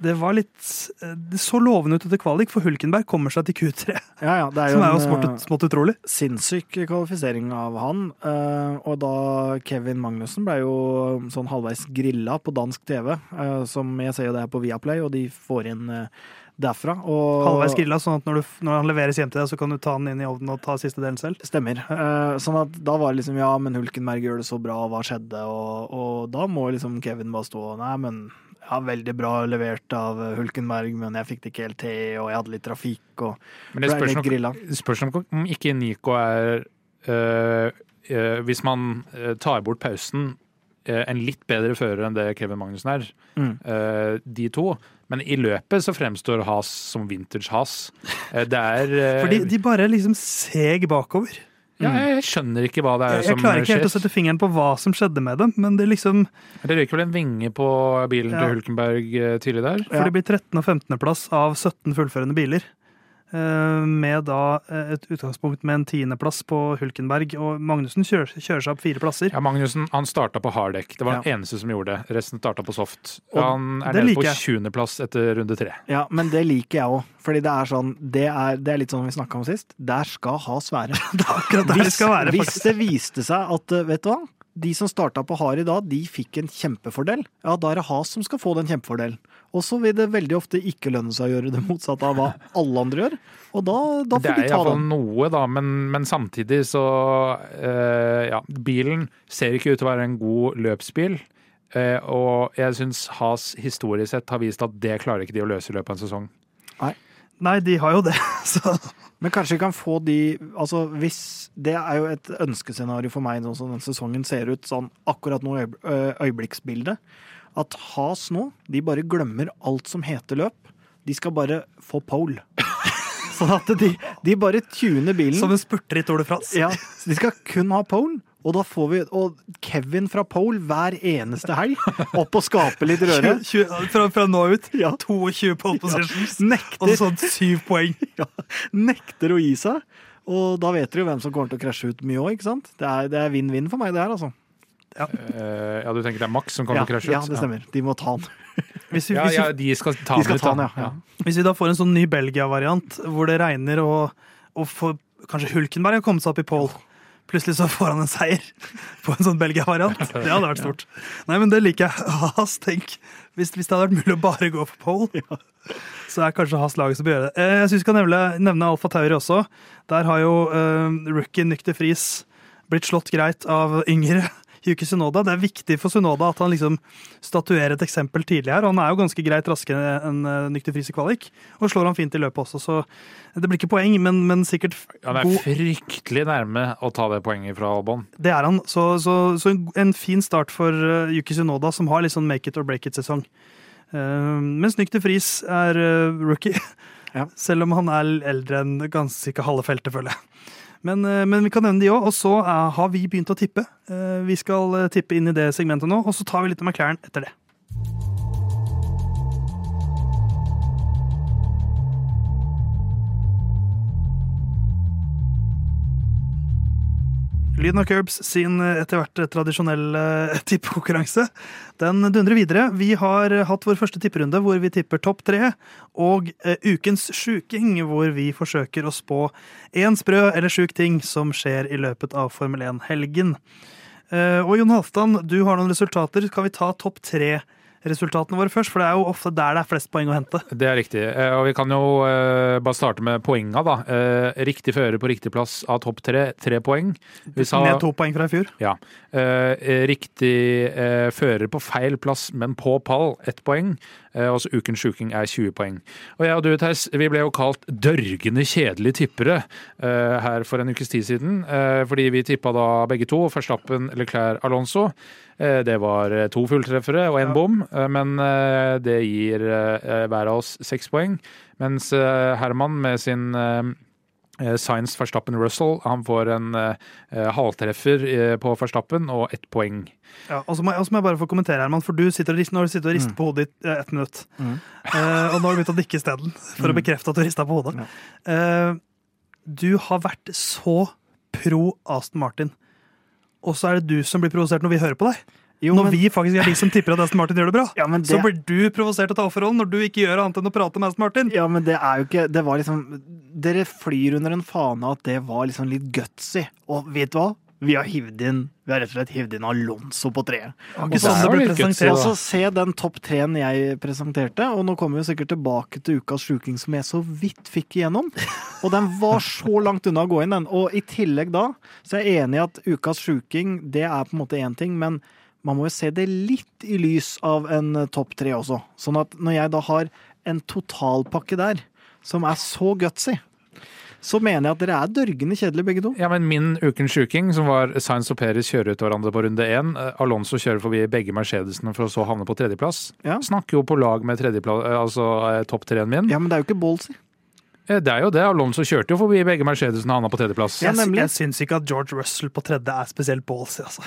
Det var litt eh, Det så lovende ut etter kvalik, for Hulkenberg kommer seg til Q3. Ja, ja, det er jo Som er jo smått, eh, smått utrolig. sinnssyk kvalifisering av han. eh, og da Kevin Magnussen ble jo sånn halvveis grilla på dansk TV, som jeg ser jo det er på Viaplay, og de får inn derfra. Og, Halvveis grilla, sånn at når, du, når han leveres hjem til deg, så kan du ta den inn i ovnen og ta siste delen selv. Stemmer. Sånn at da var det liksom ja, men Hulkenberg gjør det så bra, hva skjedde? Og, og da må liksom Kevin bare stå nei, men ja, veldig bra levert av Hulkenberg, men jeg fikk det ikke helt til, og jeg hadde litt trafikk, og Men det spørs nok, grilla. spørs nok om ikke Nico er øh, øh, Hvis man eh, tar bort pausen, øh, en litt bedre fører enn det Kevin Magnussen er. Mm. eh, de to. Men i løpet så fremstår Has som vintage Has. Eh, det er Fordi de, de bare liksom seg bakover. Ja, Jeg skjønner ikke hva det er Jeg, jeg som klarer ikke helt å sette fingeren på hva som skjedde med dem, men det liksom Det røyker vel en vinge på bilen Ja. til Hulkenberg eh, tidlig der. For det blir 13. og 15. plass av 17 fullførende biler. Eh, Med da eh, et utgangspunkt med en tiendeplass på Hulkenberg. Og Magnussen kjører, kjører seg opp fire plasser. Ja, Magnussen han starta på harddekk. Det var Ja. den eneste som gjorde det. Resten starta på soft. Og Han er nede på liker 20.-plass etter runde tre. Ja, men det liker jeg òg. Fordi det er sånn Det er, det er litt sånn vi snakka om sist. Der skal has være. Det er akkurat der det skal være, hvis det viste seg at eh, vet du hva, de som starta på hard i dag, de fikk en kjempefordel. Ja, da er det has som skal få den kjempefordelen. Og så vil det veldig ofte ikke lønne seg å gjøre det motsatte av hva alle andre gjør. Og da, da Det får er de ta iallfall noe, da, men, men samtidig så eh, Ja, bilen ser ikke ut til å være en god løpsbil. Eh, og jeg syns Has historisk sett har vist at det klarer ikke de å løse i løpet av en sesong. Nei, de har jo det. Så Men kanskje vi kan få de Altså hvis Det er jo et ønskescenario for meg, sånn som den sesongen ser ut sånn akkurat nå, øyeblikksbildet. At Has nå, de bare glemmer alt som heter løp. De skal bare få pole. Sånn at de, de bare tuner bilen. Som en spurter i Tour de France. Ja, så de skal kun ha pole. Og da får vi Og Kevin fra pole hver eneste helg. Opp og skape litt røre. 20, 20, fra, fra nå ut. Ja. 22 pole positions. Nekter, Og sånn syv poeng. ja, nekter å gi seg. Og da vet dere jo hvem som kommer til å krasje ut mye òg, det er vinn-vinn for meg, det her, altså. Eh, ja, du tenker det er Max som kommer Ja, til å krasje ut? ja, det stemmer. De må ta han. Hvis vi, Ja, hvis, ja, vi, de skal ta De skal ut, ta han ja. ja. hvis vi da får en sånn ny Belgia-variant hvor det regner og, og får, kanskje Hulkenberg har kommet seg opp i pole. Plutselig så får han en seier på en sånn Belgia-variant. Det hadde vært stort. Nei, men det liker jeg. Has, tenk. Hvis, hvis det hadde vært mulig å bare gå for pole, så er kanskje Has laget som bør gjøre det. Eh, Jeg syns vi skal nevne, nevne Alfa Tauri også. Der har jo uh, rookie Nykter Friis blitt slått greit av yngre Yuki Sunoda. Det er viktig for Sunoda at han liksom statuerer et eksempel tidlig her. og Han er jo ganske greit raskere enn uh, Nykter Friis i kvalik, og slår han fint i løpet også. Så det blir ikke poeng, men, men sikkert Han er god fryktelig nærme å ta det poenget fra Albon. Det er han. Så, så, så en, fin start for uh, Yuki Sunoda, som har litt sånn make it or break it-sesong. Uh, mens Nykter Friis er uh, rookie, Ja. selv om han er eldre enn ganske halve feltet, føler jeg. Men, uh, men vi kan nevne de òg. Og så uh, har vi begynt å tippe. Uh, vi skal tippe inn i det segmentet nå, og så tar vi litt av McLaren etter det. Lyden av Curbs sin eh, etter hvert tradisjonelle tippekonkurranse. Den dundrer videre. Vi har hatt vår første tipperunde hvor vi tipper topp tre. Og eh, ukens sjuking, hvor vi forsøker å spå én sprø eller sjuk ting som skjer i løpet av Formel 1-helgen. Eh, og Jon Halvdan, du har noen resultater. Skal vi ta topp tre-resultatene våre først? For det er jo ofte der det er flest poeng å hente. Det er riktig. Eh, Og vi kan jo eh, bare starte med poenga, da. Eh, Riktig fører på riktig plass av topp tre, tre poeng. Vi sa- Ned to poeng fra i fjor. Ja. Riktig fører på feil plass, men på pall, ett poeng. Også og så ukens sjuking er 20 poeng. Og jeg og du, Theis, vi ble jo kalt dørgende kjedelige tippere her for en ukes tid siden. Fordi vi tippa da begge to, Verstappen, Leclerc, Alonso. Eh, det var eh, to fulltreffere og én bom, eh, men det gir hver av oss seks poeng. Mens Herman med sin Science Verstappen Russell han får en halvtreffer på Verstappen og ett poeng. Ja, og så må, jeg- så må jeg bare få kommentere, Herman, for du sitter og rister, nå har du sittet og ristet på hodet i ett minutt. Mm. Uh, og nå har du begynt å nikke isteden, for å bekrefte at du rista på hodet. Eh, du har vært så pro Aston Martin, og så er det du som blir provosert når vi hører på deg. Jo, når men- vi faktisk er de som tipper at Aston Martin gjør det bra, Ja, det... så blir du provosert til å ta offerrollen når du ikke gjør annet enn å prate med Aston Martin. Ja, men det er jo ikke Det var liksom Dere flyr under en fane at det var liksom litt gutsy. Og vet du hva? Vi har hivd inn Vi har rett og slett hivd inn Alonso på treet. Og sånn det ble presentert. Så se den topp treen jeg presenterte, og nå kommer vi sikkert tilbake til ukas sjuking som jeg så vidt fikk igjennom. Og den var så langt unna å gå inn, den. Og i tillegg da, så er jeg enig i at ukas sjuking, det er på en måte én ting, men man må jo se det litt i lys av en eh, topp tre også. Sånn at når jeg da har en totalpakke der, som er så gutsy, så mener jeg at dere er dørgende kjedelige begge to. Ja, men Min ukens sjuking, som var Sainz og Peres kjører ut hverandre på runde én, eh, Alonso kjører forbi begge Mercedesene for å så havne på tredjeplass, Ja. snakker jo på lag med eh, altså topp tre-en min. Ja, men det er jo ikke ballsy. Eh, Det er jo det. Alonso kjørte jo forbi begge Mercedesene og havna på tredjeplass. Ja, nemlig. jeg syns ikke at George Russell på tredje er spesielt ballsy, altså.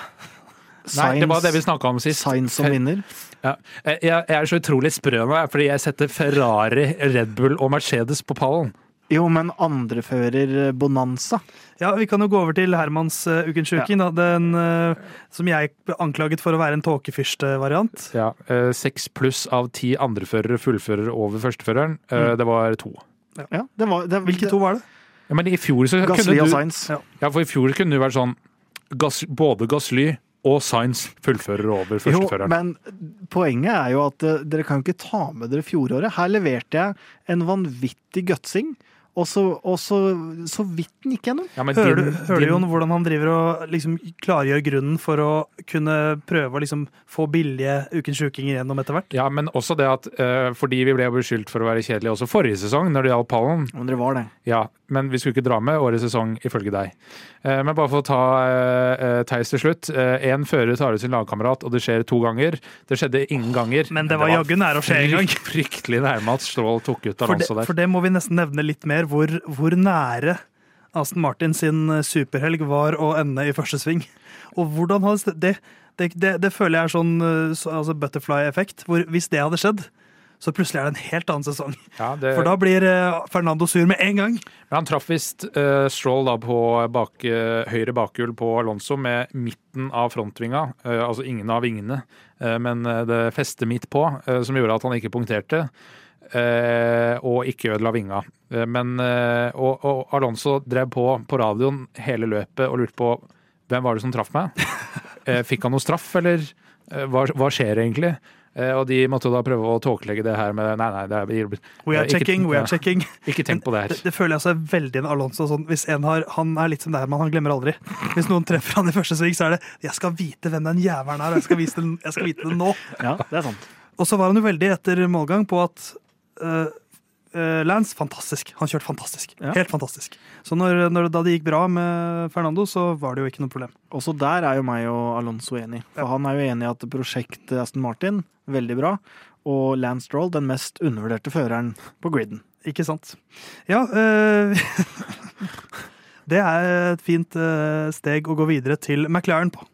Nei, det var det vi snakka om sist. Sainz som vinner. Ja. Eh, Jeg, jeg er så utrolig sprø nå, fordi jeg setter Ferrari, Red Bull og Mercedes på pallen. Jo, men andrefører Bonanza. Ja, Vi kan jo gå over til Hermans uh, ukens sjuking. da, Den uh, som jeg anklaget for å være en tåkefyrste-variant. Ja, Seks uh, pluss av ti andreførere fullfører over førsteføreren. Eh, Mm. Det var to. Ja, det var, det, Hvilke to var det? Ja, men i fjor så Gassly kunne og Sainz. Ja. Ja, for i fjor kunne det vært sånn gass, Både Gassly og Sainz fullfører over førsteføreren. Jo, men poenget er jo at eh, dere kan jo ikke ta med dere fjoråret. Her leverte jeg en vanvittig gutsing, Og så, og så, så vidt den gikk gjennom. Ja, men Hører du, din- hører du din- Jon, hvordan han driver og liksom klargjør grunnen for å kunne prøve å liksom få billige Ukens sjukinger gjennom etter hvert? Ja, men også det at uh, fordi vi ble beskyldt for å være kjedelige også forrige sesong når det gjaldt pallen. Men dere var det. Ja, men vi skulle ikke dra med årets sesong ifølge deg. Uh, men bare for å ta uh, Theis til slutt. Én fører tar ut sin lagkamerat, og det skjer to ganger. Det skjedde ingen ganger. Men det var jaggu nære å skje en gang. Fryktelig nærme at Strål tok ut Alonso der. for det må vi nesten nevne litt mer, hvor, hvor nære Aston Martin sin eh, superhelg var å ende i første sving. Og hvordan hadde det, det, det, det føler jeg er sånn eh, så, altså butterfly-effekt. hvor Hvis det hadde skjedd, så plutselig er det en helt annen sesong. Ja, det, For da blir eh, Fernando sur med en gang. Men han traff visst uh, Stroll da på bak, uh, høyre bakhjul på Alonso med midten av frontvinga, uh, altså ingen av vingene, men det festet midt på, som gjorde at han ikke punkterte. Eh, og ikke ødela vinga. Eh, men, eh, og, og Alonso drev på på radioen hele løpet og lurte på hvem var det som traff meg. Eh, fikk han noe straff, eller hva, hva skjer egentlig? Eh, og de måtte da prøve å tåkelegge det her med nei, nei, det er, We are ikke- checking, we are checking. ikke tenk på det her. Det, det føler jeg altså veldig en Alonso sånn. Hvis en har, Han er litt som det her, men han glemmer aldri. Hvis noen treffer han i første sving, så er det 'jeg skal vite hvem den jævelen er', og jeg skal, den, jeg skal vite det nå. Ja, det er sant. Og så var han jo veldig etter målgang på at eh, Lance, fantastisk. Han kjørte fantastisk. Ja. Helt fantastisk. Så når, når, da det gikk bra med Fernando, så var det jo ikke noe problem. Også der er jo meg og Alonso enig. For han er jo enig i at prosjektet Aston Martin, veldig bra. Og Lance Stroll, den mest undervurderte føreren på griden. Ikke sant? Ja eh, Det er et fint steg å gå videre til McLaren på.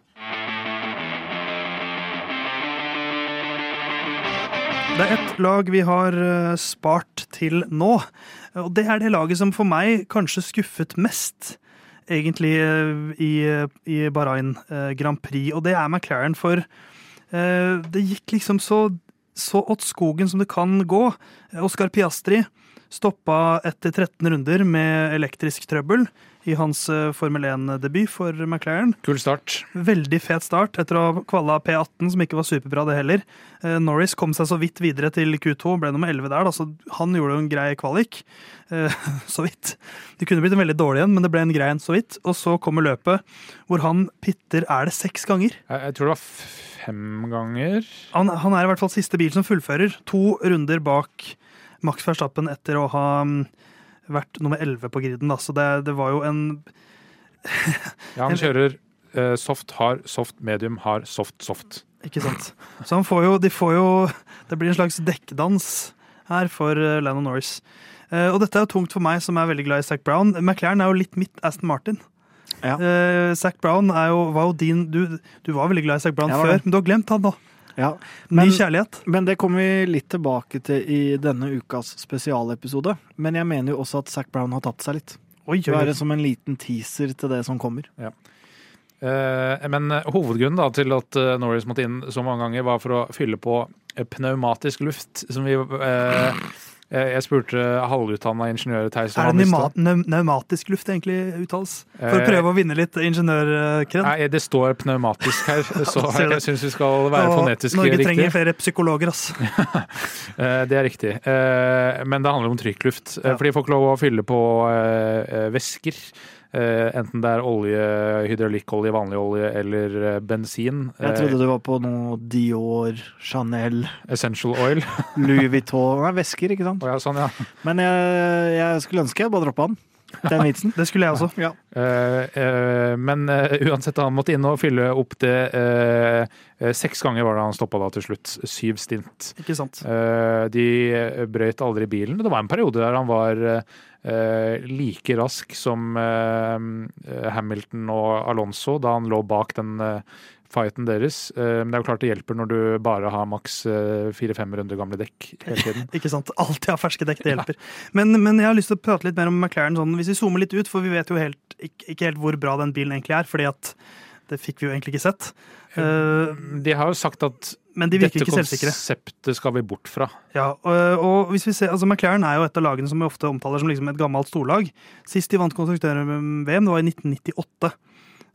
Det er ett lag vi har eh, spart til nå, og det er det laget som for meg kanskje skuffet mest. Egentlig eh, i, i Bahrain eh, Grand Prix, og det er McLaren. For det gikk liksom så, så åt skogen som det kan gå. Oscar Piastri stoppa etter 13 runder med elektrisk trøbbel i hans eh, Formel 1-debut for McLaren. Kul start. Veldig fet start etter å ha kvalla P18, som ikke var superbra, det heller. Eh, Norris kom seg så vidt videre til Q2, ble nummer 11 der, da, så han gjorde jo en grei kvalik. Eh, så vidt. Det kunne blitt en veldig dårlig en, men det ble en grei en så vidt. Og så kommer løpet hvor han pitter, er det seks ganger? Jeg, jeg tror det var fem ganger. Han, han er i hvert fall siste bil som fullfører. To runder bak Max Verstappen etter å ha mm, vært nummer 11 på griden. Da. Så det, det var jo en Ja, han kjører eh, soft, hard, soft, medium, hard, soft, soft. Ikke sant. Så han får jo, de får jo Det blir en slags dekkdans her for eh, Lennon Norris. Eh, og dette er jo tungt for meg som er veldig glad i Zac Brown. McLaren er jo litt mitt Aston Martin. Ja. Eh, Zac Brown er jo, var jo din du, du var veldig glad i Zac Brown før, det. men du har glemt han nå. Ja, Ny kjærlighet. Men det kommer vi litt tilbake til i denne ukas spesialepisode. Men jeg mener jo også at Zac Brown har tatt seg litt. Oi, oi. Bare som en liten teaser til det som kommer. Eh, men hovedgrunnen da, til at eh, Norris måtte inn så mange ganger, var for å fylle på eh, pneumatisk luft. Som vi eh, Jeg spurte halvutdanna ingeniører Theis Er det pneumatisk luft egentlig uttales? For å Eh, prøve å vinne litt ingeniørkred. Nei, det står pneumatisk her, så jeg syns vi skal være fonetisk riktig. Norge trenger flere psykologer, ass. Eh, Det er riktig. Eh, Men det handler om trykkluft. Eh, Ja. For de får ikke lov å fylle på eh, eh, væsker. Eh, Enten det er olje, hydraulikkolje, vanlig olje eller eh, bensin. Jeg trodde du var på noe Dior, Chanel, Eh, Essential oil. Louis Vuitton Nei, væsker, ikke sant? Oh, ja, sånn, ja. Men jeg, jeg skulle ønske jeg bare droppa den. Den vitsen. Det skulle jeg også. Ja. Uh, uh, men uh, uansett, han måtte inn og fylle opp det Seks ganger var det han stoppa da til slutt. Syv stint. Ikke sant? Eh, de brøyt aldri bilen. Det var en periode der han var eh, like rask som Hamilton og Alonso da han lå bak den fighten deres. Eh, men det er jo klart det hjelper når du bare har maks eh, fire-fem runder gamle dekk hele tiden. Ikke sant? Alltid ha ferske dekk, det hjelper. Men, men jeg har lyst til å prate litt mer om McLaren. Sånn, hvis vi zoomer litt ut, for vi vet jo helt, ikke, ikke helt hvor bra den bilen egentlig er. fordi at det fikk vi jo egentlig ikke sett. Eh, De har jo sagt at men de dette konseptet skal vi bort fra. Ja, og, og hvis vi ser, altså McLaren er jo et av lagene som vi ofte omtaler som liksom et gammelt storlag. Sist de vant konstruktør-VM, det var i 1998.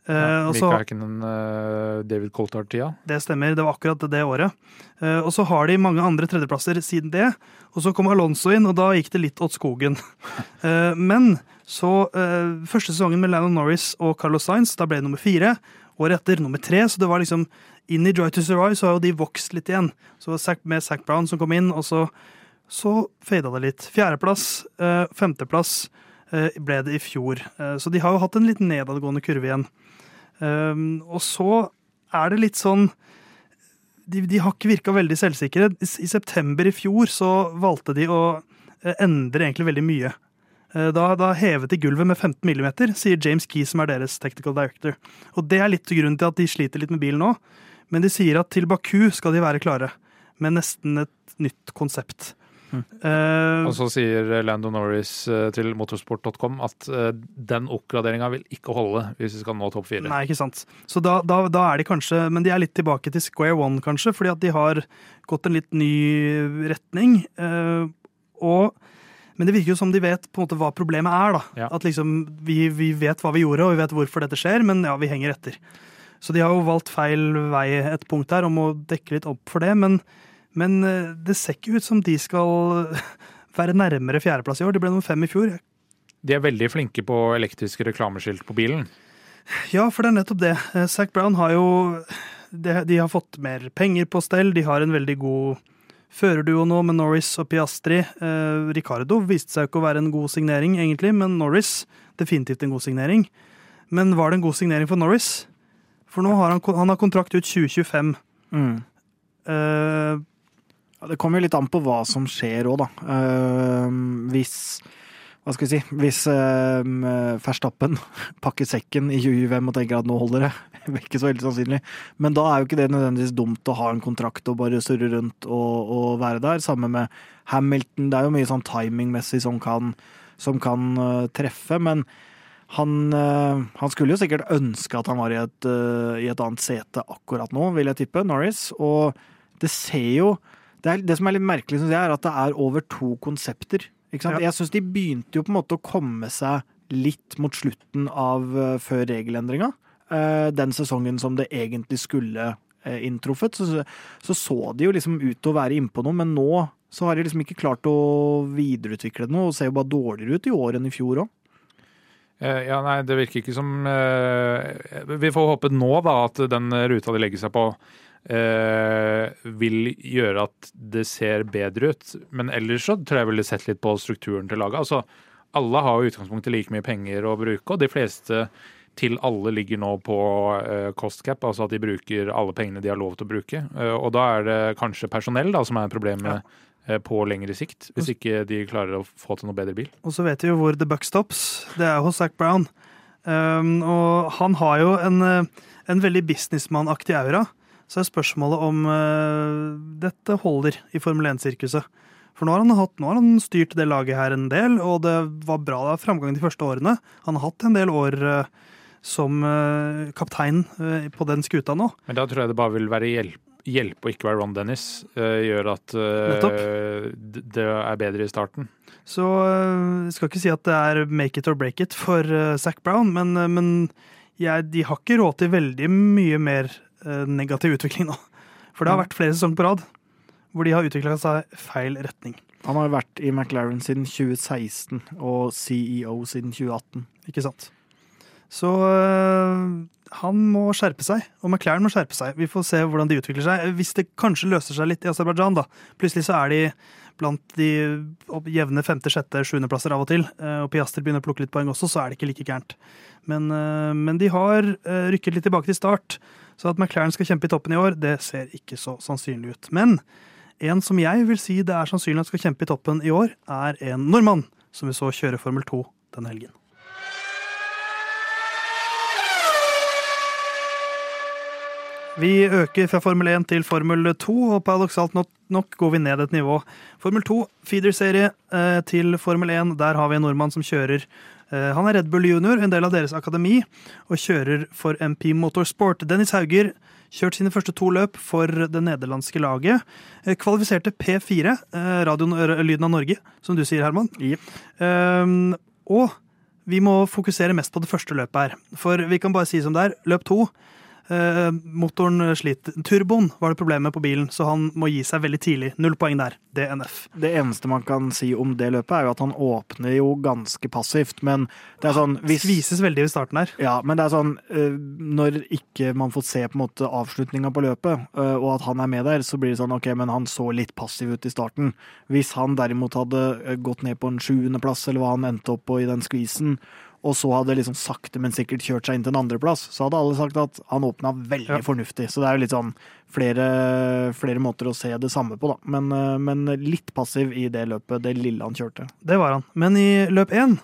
Eh, så- Mika Häkkinen, eh, David Coulthard-tida. Det stemmer, det var akkurat det året. Eh, og så har de mange andre tredjeplasser siden det. Og så kom Alonso inn, og da gikk det litt åt skogen. Eh, men så eh, Første sesongen med Landon Norris og Carlos Sainz, da ble det nummer fire. Året etter nummer tre, så det var liksom inn i Joy to Survive så har jo de vokst litt igjen. Så med Zac Brown som kom inn, og så, så fada det litt. Fjerdeplass, eh, femteplass eh, ble det i fjor. Eh, så de har jo hatt en litt nedadgående kurve igjen. Um, og så er det litt sånn de, de har ikke virka veldig selvsikre. I, I september i fjor så valgte de å eh, endre egentlig veldig mye. Eh, Da, da hevet de gulvet med 15 mm, sier James Key, som er deres technical director. Og det er litt grunnen til at de sliter litt med bilen nå. Men de sier at til Baku skal de være klare, med nesten et nytt konsept. Eh, Og så sier Lando Norris eh, til motorsport.com at eh, den oppgraderinga vil ikke holde hvis vi skal nå topp fire. Nei, ikke sant. Så da, da, da er de kanskje Men de er litt tilbake til square one, kanskje, fordi at de har gått en litt ny retning. Uh, og men det virker jo som de vet på en måte hva problemet er. da. Ja. At liksom, vi, vi vet hva vi gjorde, og vi vet hvorfor dette skjer, men ja, vi henger etter. Så de har jo valgt feil vei et punkt der, og må dekke litt opp for det. Men, men eh, det ser ikke ut som de skal være nærmere fjerdeplass i år. De ble nummer fem i fjor. De er veldig flinke på elektriske reklameskilt på bilen. Ja, for det er nettopp det. Eh, Zac Brown har jo de, har fått mer penger på stell. De har en veldig god førerduo nå med Norris og Piastri. Eh, Ricardo viste seg ikke å være en god signering, egentlig, men Norris definitivt en god signering. Men var det en god signering for Norris? For nå har han, han har kontrakt ut 2025. Mm. Eh, det kommer jo litt an på hva som skjer òg, da. Uh, hvis Hva skal vi si Hvis uh, Verstappen pakker sekken i 2025 og tenker at nå holder det, det ikke så veldig sannsynlig. Men da er jo ikke det nødvendigvis dumt å ha en kontrakt og bare surre rundt og, og være der. Samme med Hamilton. Det er jo mye sånn timingmessig som kan, som kan uh, treffe, men han, uh, han skulle jo sikkert ønske at han var i et, uh, i et annet sete akkurat nå, vil jeg tippe, Norris. Og det ser jo det, er, det som er litt merkelig, synes jeg, er at det er over to konsepter. Ja. Jeg syns de begynte jo på en måte å komme seg litt mot slutten av uh, før regelendringa. Uh, den sesongen som det egentlig skulle uh, inntruffet. Så, så så de jo liksom ut til å være innpå noe, men nå så har de liksom ikke klart å videreutvikle det noe, og ser jo bare dårligere ut i år enn i fjor òg. Eh, Ja, nei, det virker ikke som eh, Vi får håpe nå da at den ruta de legger seg på, eh, vil gjøre at det ser bedre ut. Men ellers så tror jeg ville sett litt på strukturen til laget. Altså, alle har jo utgangspunktet like mye penger å bruke, og de fleste til alle ligger nå på eh, cost cap, altså at de bruker alle pengene de har lov til å bruke. Eh, og da er det kanskje personell da som er problemet Ja på lengre sikt, hvis ikke de klarer å få til noe bedre bil. Og så vet vi jo hvor the buck stops. Det er hos Zac Brown. Um, og han har jo en, eh, en veldig businessmannaktig aura. Så er spørsmålet om eh, dette holder i Formel 1-sirkuset. For nå har, han hatt, nå har han styrt det laget her en del, og det var bra da, framgang de første årene. Han har hatt en del år eh, som eh, kaptein på den skuta nå. Men da tror jeg det bare vil være hjelp, Hjelpe å ikke være Ron Dennis. gjør at det er bedre i starten. Så jeg skal ikke si at det er make it or break it for Zac Brown, men, men jeg, de har ikke råd til veldig mye mer negativ utvikling nå. For det har vært flere sesonger på rad hvor de har utvikla seg feil retning. Han har vært i McLaren siden 2016 og CEO siden 2018. Ikke sant? Så øh, han må skjerpe seg, og McLaren må skjerpe seg. Vi får se hvordan de utvikler seg. Hvis det kanskje løser seg litt i Aserbajdsjan, da. Plutselig så er de blant de jevne femte, sjette, sjuendeplasser av og til. øh, Og Piaster begynner å plukke litt poeng også, så er det ikke like gærent. Men, øh, men de har øh, rykket litt tilbake til start. Så at McLaren skal kjempe i toppen i år, det ser ikke så sannsynlig ut. Men en som jeg vil si det er sannsynlig at skal kjempe i toppen i år, er en nordmann som vi så kjøre Formel 2 denne helgen. Vi øker fra Formel 1 til Formel 2, og paradoksalt nok, går vi ned et nivå. Formel 2, feeder-serie eh, til Formel 1. Der har vi en nordmann som kjører. Eh, han er Red Bull junior, en del av deres akademi, og kjører for MP Motorsport. Dennis Hauger kjørt sine første to løp for det nederlandske laget. Eh, kvalifiserte P4, radiolyden radioen Lyden av Norge, som du sier, Herman. Yep. Eh, og vi må fokusere mest på det første løpet her. For vi kan bare si som det er. Løp to. Eh, motoren sliter. Turboen var det problemet på bilen, så han må gi seg veldig tidlig. Null poeng der. DNF. Det eneste man kan si om det løpet, er jo at han åpner jo ganske passivt, men det er sånn hvis, Vises veldig ved starten her. Ja, men det er sånn eh, Når ikke man får se på en måte avslutninga på løpet, eh, og at han er med der, så blir det sånn OK, men han så litt passiv ut i starten. Hvis han derimot hadde eh, gått ned på en sjuendeplass, eller hva han endte opp på i den skvisen, og så hadde liksom sakte, men sikkert kjørt seg inn til en andreplass, så hadde alle sagt at han åpna veldig Ja. fornuftig. Så det er jo litt sånn flere, flere måter å se det samme på, da. Men, eh, men litt passiv i det løpet, det lille han kjørte. Det var han. Men i løp én,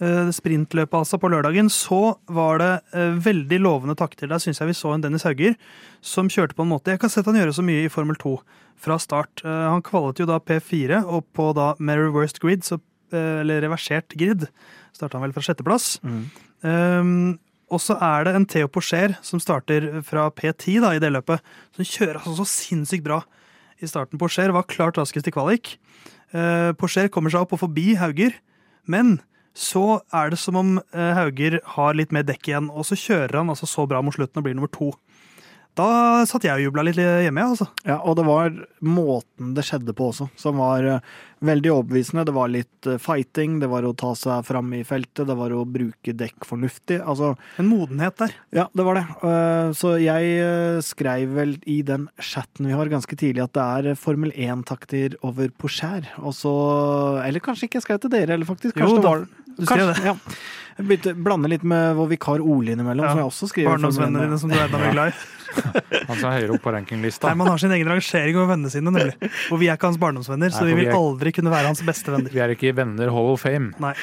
eh, sprintløpet altså på lørdagen, så var det eh, veldig lovende takter. Der syns jeg vi så en Dennis Hauger som kjørte på en måte Jeg kan sett han gjøre så mye i Formel 2 fra start. Han kvalet jo da P4, og på da med reversed grid, så, eller reversert grid, starta han vel fra sjetteplass. Um, og så er det en Theo Porcher som starter fra P10 da, i det løpet. Som kjører altså så sinnssykt bra i starten. Porcher var klart raskest i kvalik. Uh, Porcher kommer seg opp og forbi Hauger, men så er det som om eh, Hauger har litt mer dekk igjen, og så kjører han altså så bra mot slutten og blir nummer to. Da satt jeg og jubla litt hjemme, jeg, altså. Ja, og det var måten det skjedde på også, som var eh, veldig overbevisende. Det var litt eh, fighting, det var å ta seg fram i feltet, det var å bruke dekk fornuftig. Altså, En modenhet der. ja, det var det. Eh, Så jeg skrev vel i den chatten vi har ganske tidlig at det er Formel 1-takter over Porscher. Og så Eller kanskje ikke jeg skrev til dere, eller faktisk. Jo, Kanskje det da- var du skrev kanskje, Ja. Jeg begynte å blande litt med vår vikar Ole innimellom, Ja. som jeg også skriver. Formel 1 Barndomsvennene dine som du er enda mer glad i. Han som er høyere opp på rankinglista. Nei, Man har sin egen rangering over vennene sine, nemlig. Og vi er ikke hans barndomsvenner, så Nei, vi for vi vil er- aldri kunne være hans beste venner. Vi er ikke venner Hall of Fame. Nei.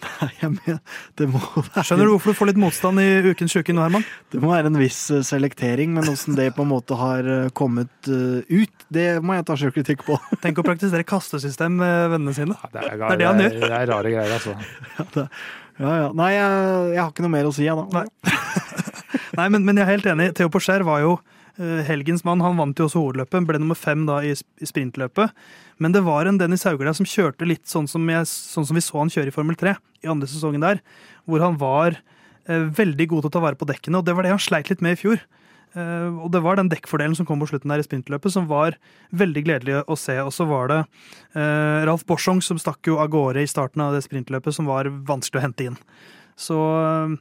Nei, jeg mener, det må være Skjønner du hvorfor du får litt motstand i Ukens sjuke nå, Herman? Det må være en viss eh, selektering, men åssen det på en måte har eh, kommet eh, ut, det må jeg ta sjølkritikk på. Tenk å praktisere kastesystem med vennene sine. Det, er, Det er det han gjør. Det er rare greier, altså. Ja, ja. Nei, jeg, jeg har ikke noe mer å si, jeg, da. Nei. Nei, men, men jeg er helt enig. Theo Porcher var jo helgens mann. Han vant jo også hovedløpet, ble nummer fem da i, sprintløpet. Men det var en Dennis Hauger som kjørte litt sånn som, jeg, sånn som vi så han kjøre i Formel 3 i andre sesongen der, hvor han var eh, veldig god til å ta vare på dekkene, og det var det han sleit litt med i fjor. Eh, og det var den dekkfordelen som kom på slutten der i sprintløpet, som var veldig gledelig å se. Og så var det eh, Ralf Borsong som stakk jo av gårde i starten av det sprintløpet, som var vanskelig å hente inn. Så eh,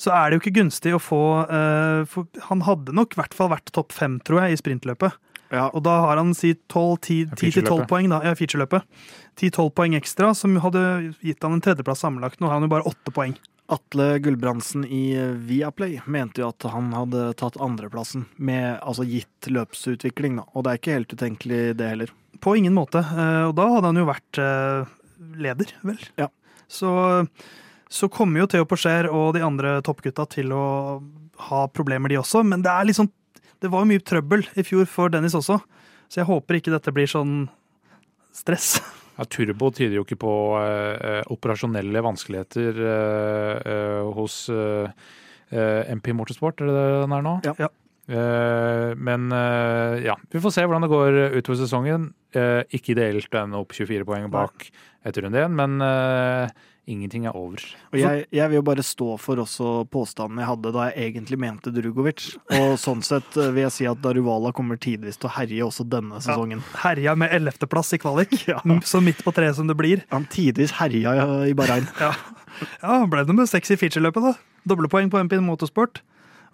så er det jo ikke gunstig å få uh, Han hadde nok i hvert fall vært topp fem, tror jeg, i sprintløpet. Ja, Og da har han si 10-12 poeng, da, ja, featureløpet. 10-12 poeng ekstra, som hadde gitt han en tredjeplass sammenlagt. Nå har han jo bare åtte poeng. Atle Gulbrandsen i eh, Viaplay mente jo at han hadde tatt andreplassen, med altså gitt løpsutvikling, da. Og det er ikke helt utenkelig, det heller. På ingen måte. Eh, Og da hadde han jo vært leder, vel. Ja. Så, så kommer jo Theo Porcher og de andre toppgutta til å ha problemer, de også. Men det er liksom Det var jo mye trøbbel i fjor for Dennis også, så jeg håper ikke dette blir sånn stress. Ja, turbo tyder jo ikke på eh, eh, operasjonelle vanskeligheter eh, eh, hos eh, eh, MP Motorsport, er det det den er nå? Ja. Ja. Men ja, vi får se hvordan det går utover sesongen. Ikke ideelt å ende opp 24 poeng bak etter runde én, men ingenting er over. Og jeg, jeg vil jo bare stå for også påstanden jeg hadde da jeg egentlig mente Drugovic. Og sånn sett eh, vil jeg si at Daruvala kommer tidvis til å herje også denne sesongen. Herja med ellevteplass i kvalik, Ja. så midt på treet som det blir. Han tidvis herja i Bahrain. Ja, ja ble det med seks i featureløpet, da. Doblepoeng på MP Motorsport.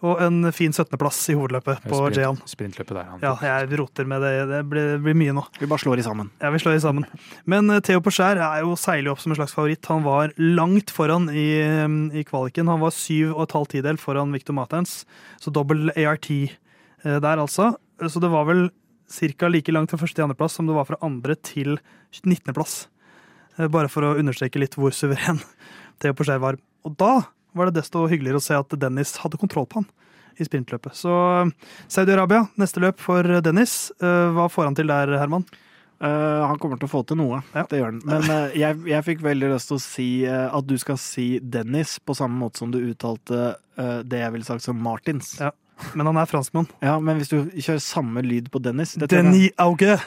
Og en fin 17.-plass i hovedløpet på Sprint- Jayan. Sprintløpet der. Han. Ja, jeg roter med det. Det blir, det blir mye nå. Vi bare slår i sammen. Ja, vi slår i sammen. Men eh, Theo Porcher er jo seiler opp som en slags favoritt. Han var langt foran i, eh, i kvaliken. Han var syv og et halvt tidel foran Victor Matens. Så dobbel ART eh, der, altså. Så det var vel ca. like langt fra første til andreplass som det var fra andre til 19.-plass. Eh, Bare for å understreke litt hvor suveren Theo Porcher var. Og da var det desto hyggeligere å se at Dennis hadde kontroll på han i sprintløpet. Så eh, Saudi-Arabia, neste løp for Dennis. Eh, Hva får han til der, Herman? Uh, han kommer til å få til noe, Ja. det gjør han. Men uh, jeg, jeg fikk veldig lyst til å si uh, at du skal si Dennis på samme måte som du uttalte det jeg ville sagt som Martins. Ja. Men han er franskmann. Ja, men hvis du kjører samme lyd på Dennis Denis Auge.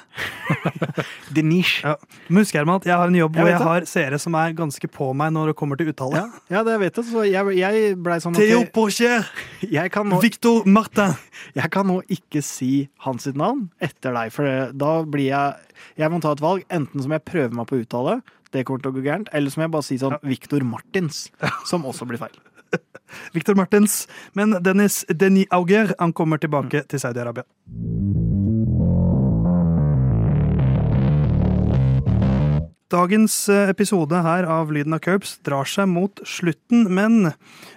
Denis. Ja. Du må Herman, at jeg har en jobb Jeg hvor jeg det. har seere som er ganske på meg når det kommer til uttale. Ja, ja, det vet jeg. Så jeg, jeg blei sånn Theo Porcher, jeg, kan nå, Victor Martin. jeg kan nå ikke si hans navn etter deg, for da blir jeg Jeg må ta et valg. Enten som jeg prøver meg på å uttale, det kommer til å gå gærent, eller som jeg bare sier sånn Victor Martins, som også blir feil. Victor Martens. Men Dennis Denis Auger han kommer tilbake til Saudi-Arabia. Dagens eh, episode her av Lyden av Curbs drar seg mot slutten, men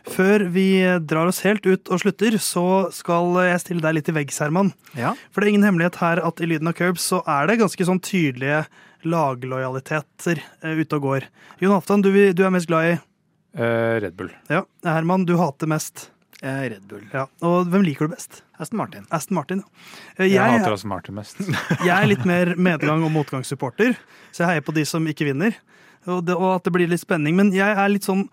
før vi drar oss helt ut og slutter, så skal jeg stille deg litt til veggs, Herman. Ja. For det er ingen hemmelighet her at i Lyden av Curbs så er det ganske sånn tydelige laglojaliteter eh, ute og går. Jon Halvdan, du, du er mest glad i Eh, Red Bull. Ja. Herman, du hater mest. Eh, Red Bull. Ja. Og hvem liker du best? Aston Martin. Aston Martin. ja. Eh, Jeg, Jeg, hater Aston Martin mest. jeg er litt mer medgang- og motgangssupporter, så jeg heier på de som ikke vinner. Og, det, og at det blir litt spenning. Men jeg er litt sånn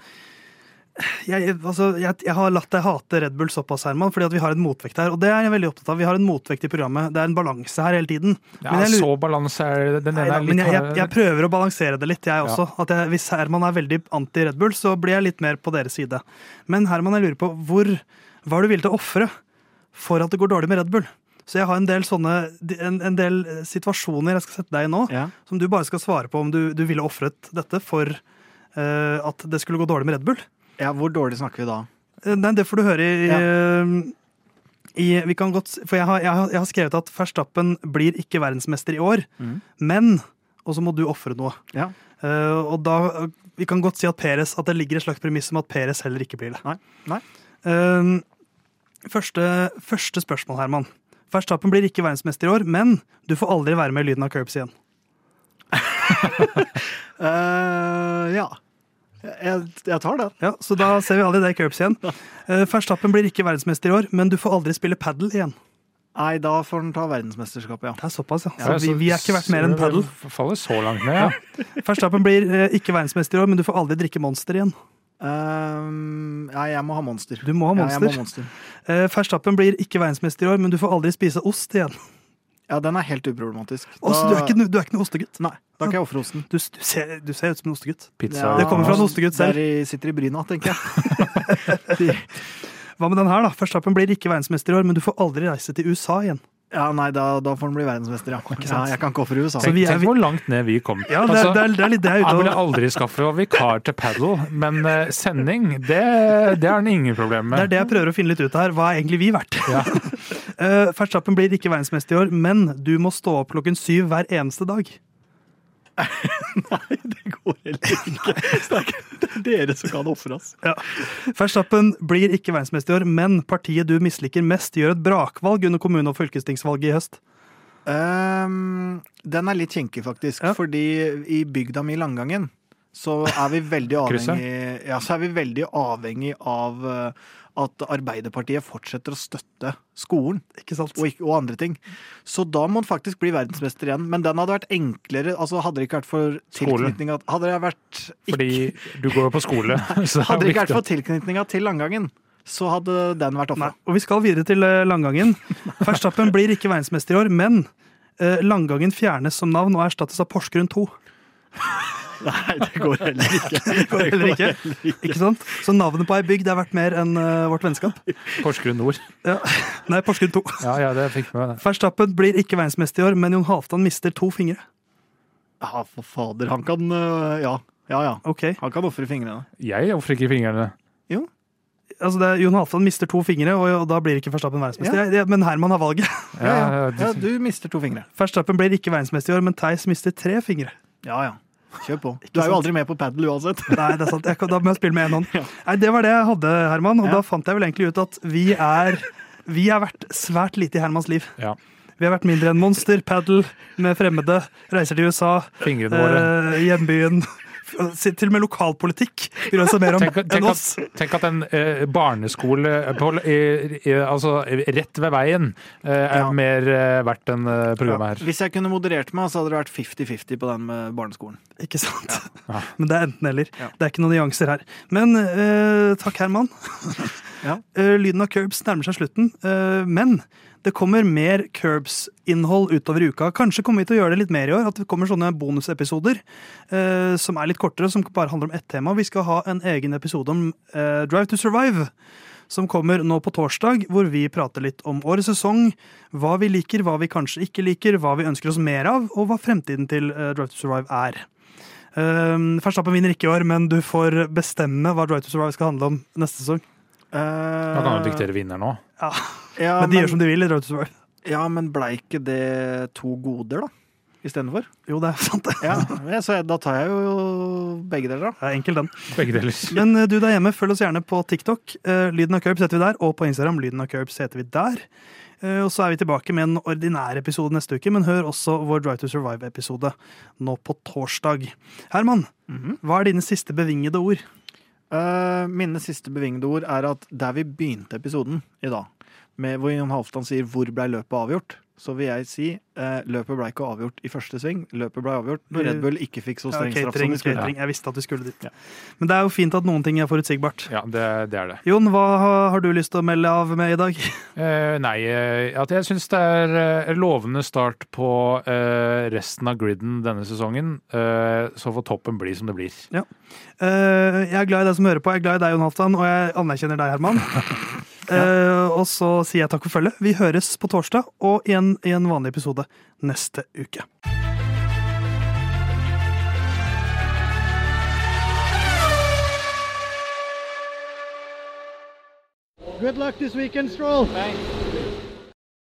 jeg, altså, jeg, jeg har latt deg hate Red Bull såpass, Herman, fordi at vi har en motvekt her. Og det er jeg veldig opptatt av. Vi har en motvekt i programmet. Det er en balanse her hele tiden. Ja, Men jeg så balanse er det. Den ene er litt men jeg, jeg, prøver å balansere det litt, jeg Ja. også. At jeg, hvis Herman er veldig anti-Red Bull, så blir jeg litt mer på deres side. Men Herman, jeg lurer på hvor Hva er du villig til å ofre for at det går dårlig med Red Bull? Så jeg har en del sånne en, en del situasjoner jeg skal sette deg i nå, Ja. som du bare skal svare på om du, du ville ofret dette for uh, at det skulle gå dårlig med Red Bull. Ja, hvor dårlig snakker vi da? Eh, Nei, det får du høre i, ja. i vi kan godt, For jeg har, jeg, har, jeg har skrevet at Verstappen blir ikke verdensmester i år, mm. men Og så må du ofre noe. Ja. Uh, og da Vi kan godt si at Peres, at det ligger et slags premiss om at Peres heller ikke blir det. Nei. Nei. Uh, første, første spørsmål, Herman. Verstappen blir ikke verdensmester i år, men du får aldri være med i Lyden av Curbs igjen. uh, ja. Jeg, jeg tar den. Ja, Så da ser vi aldri det i Curbs igjen. Verstappen blir ikke verdensmester i år, men du får aldri spille padel igjen. Nei, da får den ta verdensmesterskapet, ja. Det er såpass, ja. Ja, Så vi, vi er ikke verdt mer enn padel. Faller så langt ned, ja. Verstappen blir eh, ikke verdensmester i år, men du får aldri drikke Monster igjen. Um, nei, jeg må ha monster. Du må ha Ja, jeg Monster. må ha monster. Eh, Verstappen blir ikke verdensmester i år, men du får aldri spise ost igjen. Ja, den er helt uproblematisk. Også, du, er ikke, du er ikke noen ostegutt. Nei, da kan jeg ofre osten. Du, du, ser, du ser ut som en ostegutt. Pizza. Det kommer fra en ostegutt selv. Der sitter i bryna, tenker jeg. Hva med den her, da? Førstappen blir ikke verdensmester i år, men du får aldri reise til USA igjen. Ja, nei, da, da får han bli verdensmester, ja. ja. Jeg kan ikke ofre USA. Tenk, tenk hvor langt ned vi kom. Ja, det, Altså, det, er, det er litt det er ute ville aldri skaffe vikar til padel, men eh, sending, det, det har han ingen problemer med. Det er det jeg prøver å finne litt ut av her. Hva er egentlig vi verdt? Ja. Eh, Verstappen blir ikke verdensmester i år, men du må stå opp klokken syv hver eneste dag. Det går heller ikke. Så det er er dere som kan ofre oss. Ja. Verstappen blir ikke verdensmester i år, men partiet du misliker mest, gjør et brakvalg under kommune- og fylkestingsvalget i høst. Um, den er litt kinkig, faktisk. Ja. Fordi i bygda mi Langangen så er vi veldig avhengig, ja, så er vi veldig avhengig av eh, at Arbeiderpartiet fortsetter å støtte skolen Ikke og, ikke, og andre ting. Så da må den faktisk bli verdensmester igjen. Men den hadde vært enklere altså Hadde det ikke vært for tilknytninga Hadde det vært Fordi du går jo på skole. Er Hadde det ikke vært for tilknytninga til Langangen, så hadde den vært offer. Og vi skal videre til eh, Langgangen. Verstappen blir ikke verdensmester i år, men eh, Langgangen fjernes som navn og erstattes av Porsgrunn 2. Nei, det går heller ikke. Det går heller ikke. Ikke sant? Så navnet på ei bygd er verdt mer enn eh, vårt vennskap. Porsgrunn Nord. Ja. Nei, Porsgrunn 2. Ja, ja, det fikk med meg. Verstappen blir ikke verdensmester i år, men Jon Halvdan mister to fingre. Ja, for fader. Han kan øh, Ja, ja. ja. Okay. Han kan ofre fingrene. Jeg ofrer ikke fingrene. altså det, er- Jon Halvdan mister to fingre, og, da blir ikke Verstappen verdensmester. Ja. Men Herman har valget. Ja, ja. Ja, ja, du mister to fingre. Verstappen blir ikke verdensmester i år, men Theis mister tre fingre. Ja, ja. Kjør på. Du er jo aldri med på padel uansett. Nei, det er sant. Jeg, da må jeg spille med én hånd. Nei, Det var det jeg hadde, Herman, og Ja. da fant jeg vel egentlig ut at vi er Vi har vært svært lite i Hermans liv. Ja. Vi har vært mindre enn Monster, padel med fremmede, reiser til USA, Fingrene våre. eh, hjembyen, Til og med lokalpolitikk bryr seg mer om Tenk, enn oss. at, tenk at en eh, barneskole på, i, i, altså, rett ved veien eh, er Ja. mer eh, verdt enn eh, programmet her. Hvis jeg kunne moderert meg, så hadde det vært 50-50 på den med barneskolen. Ikke sant? Ja. Men det er enten-eller. Ja. Det er ikke noen nyanser her. Men eh, takk, Herman. Ja. Uh, lyden av Curbs nærmer seg slutten, uh, men det kommer mer Curbs-innhold utover i uka. Kanskje kommer vi til å gjøre det litt mer i år. At det kommer sånne bonusepisoder uh, som er litt kortere, som bare handler om ett tema. Vi skal ha en egen episode om Drive to Survive. Som kommer nå på torsdag, hvor vi prater litt om årets sesong. Hva vi liker, hva vi kanskje ikke liker, hva vi ønsker oss mer av, og hva fremtiden til Drive to Survive er. Um, Verstappen vinner ikke i år, men du får bestemme hva Drive to Survive skal handle om neste sesong. Da kan du diktere vinner nå. Ja, Ja, men de gjør som de vil i Survive. ja, men blei ikke det to goder, da? Istedenfor? Jo, det er sant, det. Ja, så jeg, da tar jeg jo begge deler, da. Det er enkel, den. Begge deler. Men eh, du der hjemme, følg oss gjerne på TikTok. Eh, Lyden av Curbs heter vi der, og på Instagram. Lyden av Curbs heter vi der. Eh, Og så er vi tilbake med en ordinær episode neste uke, men hør også vår Drive to Survive-episode nå på torsdag. Herman, hva er dine siste bevingede ord? Eh, mine siste bevingede ord er at der vi begynte episoden i dag, med hvor Jon Halvdan sier 'hvor blei løpet avgjort', så vil jeg si eh, løpet ble ikke avgjort i første sving. Løpet ble avgjort når Red Bull ikke fikk så Ja, streng straff som de skulle. catering. Jeg visste at du skulle dit. Men det er jo fint at noen ting er forutsigbart. Ja, det, det er det. Jon, hva har- du lyst til å melde av med i dag? Eh, nei, eh, at jeg syns det er eh, en lovende start på eh, resten av griden denne sesongen. Eh, så får toppen bli som det blir. Eh, jeg er glad i deg som hører på, jeg er glad i deg, Jon Halvdan, og jeg anerkjenner deg, Herman. Eh, og så sier jeg takk for følget. Vi høres på torsdag og igjen i en vanlig episode neste uke. Good luck this weekend, Stroll!